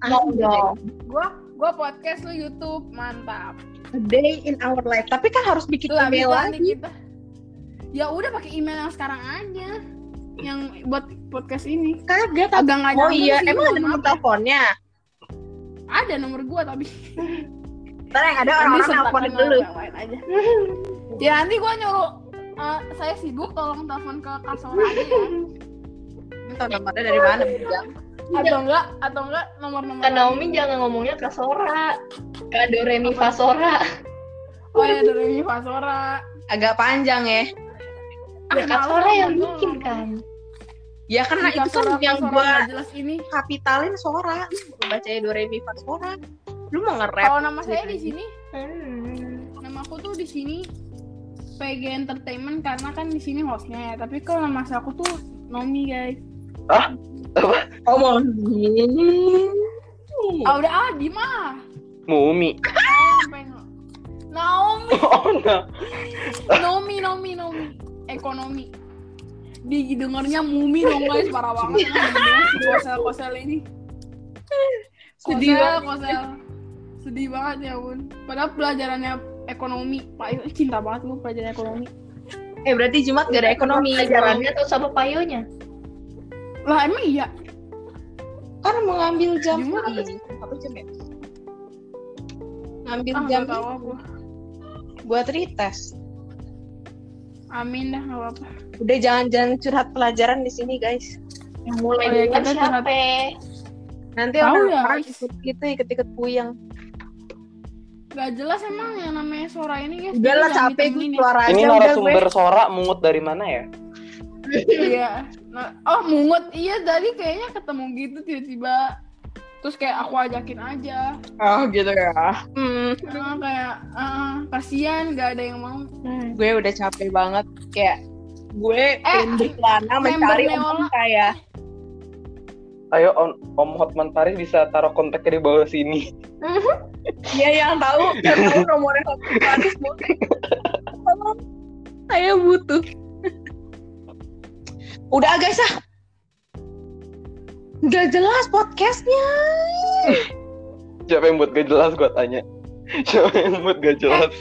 Gua gua podcast lu YouTube, mantap. A day in our life. Tapi kan harus bikin Tuh email lagi. kita. Ya udah pakai email yang sekarang aja. Yang buat podcast ini. Kagak, tapi Agak nggak Oh iya, sih, emang ada nomor maaf. teleponnya? Ada nomor gua tapi Ntar yang ada orang-orang nomor dulu. aja. ya nanti gua nyuruh eh, saya sibuk tolong telepon ke Kasora aja ya. Minta nomornya dari mana, Bujang? atau enggak atau enggak nomor-nomor Kak lain. Naomi jangan ngomongnya Kak Sora Kak Doremi Fasora oh ya dari Fasora Agak panjang ya. Ya Kak malu Sora yang bikin kan Ya karena itu kan yang gua jelas ini kapitalin Sora. Lu bacanya do re mi fa Sora. Lu mau nge-rap? kalau nama saya di sini hmm. nama aku tuh di sini PG Entertainment karena kan di sini hostnya ya tapi kalau nama saya aku tuh Nomi guys Oh, mau gini. ah udah ah di mah Mumi. Naomi Oh no. Nomi Nomi Nomi ekonomi. Di dengernya mumi dong guys. Parah banget. Si kosel kosel ini. Sedih kosel kosel sedih banget ya bun padahal pelajarannya ekonomi. Pak Yu cinta banget gue pelajaran ekonomi. Eh berarti Jumat gak ada ekonomi. pelajarannya tuh sama payonya. Lah emang iya? Kan mau ngambil jam apa sih? Apa jam ya? Ngambil ah jam nggak tahu aku. buat retest. Amin dah nggak apa-apa Udah jangan-jangan curhat pelajaran di sini, guys. yang mulai Oh, ya, kita siapa Nanti Tahu orang, ya, orang ikut gitu ikut-ikut puyeng. Gak jelas emang yang namanya Sora ini guys Udah lah capek gue ya. keluar aja Ini gue. narasumber Sora mungut dari mana ya? Iya nah, Oh mungut Iya tadi kayaknya ketemu gitu tiba-tiba Terus kayak aku ajakin aja Oh gitu ya. Hmm, Ah, Kayak ah, Kasian gak ada yang mau Hmm. gue udah capek banget kayak gue Eh, berkelana mencari om kayak Ayo Om, Om Hotman Paris bisa taruh kontaknya di bawah sini. dia yang tahu yang tahu nomornya Hotman. Tolong, saya butuh. Udah guys ah. Gak jelas podcastnya. Siapa yang buat gak jelas gua tanya. Siapa yang buat gak jelas?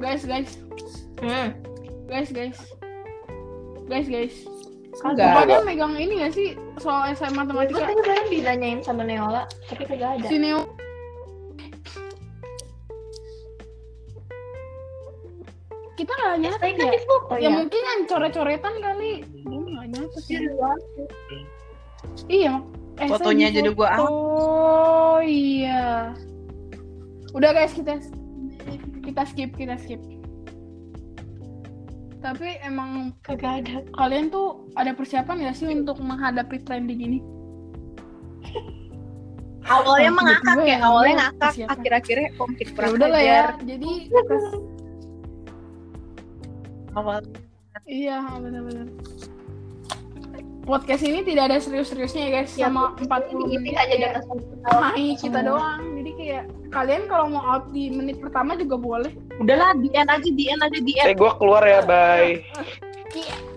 Guys guys Hmm. Guys guys Guys guys. Bapaknya megang ini gak sih Soal SMA Gue matematika tadi kemarin ditanyain sama Neola, tapi kagak ada. Si Neo Kita gak nyatet Saya kan ya foto Ya ya. mungkin yang coret-coretan kali Gue sih Iya mak- eh, Fotonya aja udah gua foto. Oh iya Udah guys kita Kita skip Kita skip Tapi emang Kagak ada. kalian tuh ada persiapan gak sih untuk menghadapi trending ini? Awalnya Oh, mengakak ya, yang awalnya gue ngakak, akhir-akhirnya kok makin Ya kurang udah lah ya. Jadi Awal iya benar-benar. Podcast ini tidak ada serius-seriusnya ya guys, Ya, sama 40 Ini menit aja data mahi kita doang. Jadi kayak kalian kalau mau out di menit pertama juga boleh. Udahlah, di end aja, di end aja, di end. Eh gua keluar ya, bye.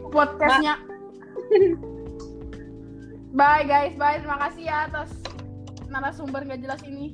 Podcastnya Bye guys, bye. Terima kasih ya atas narasumber nggak jelas ini.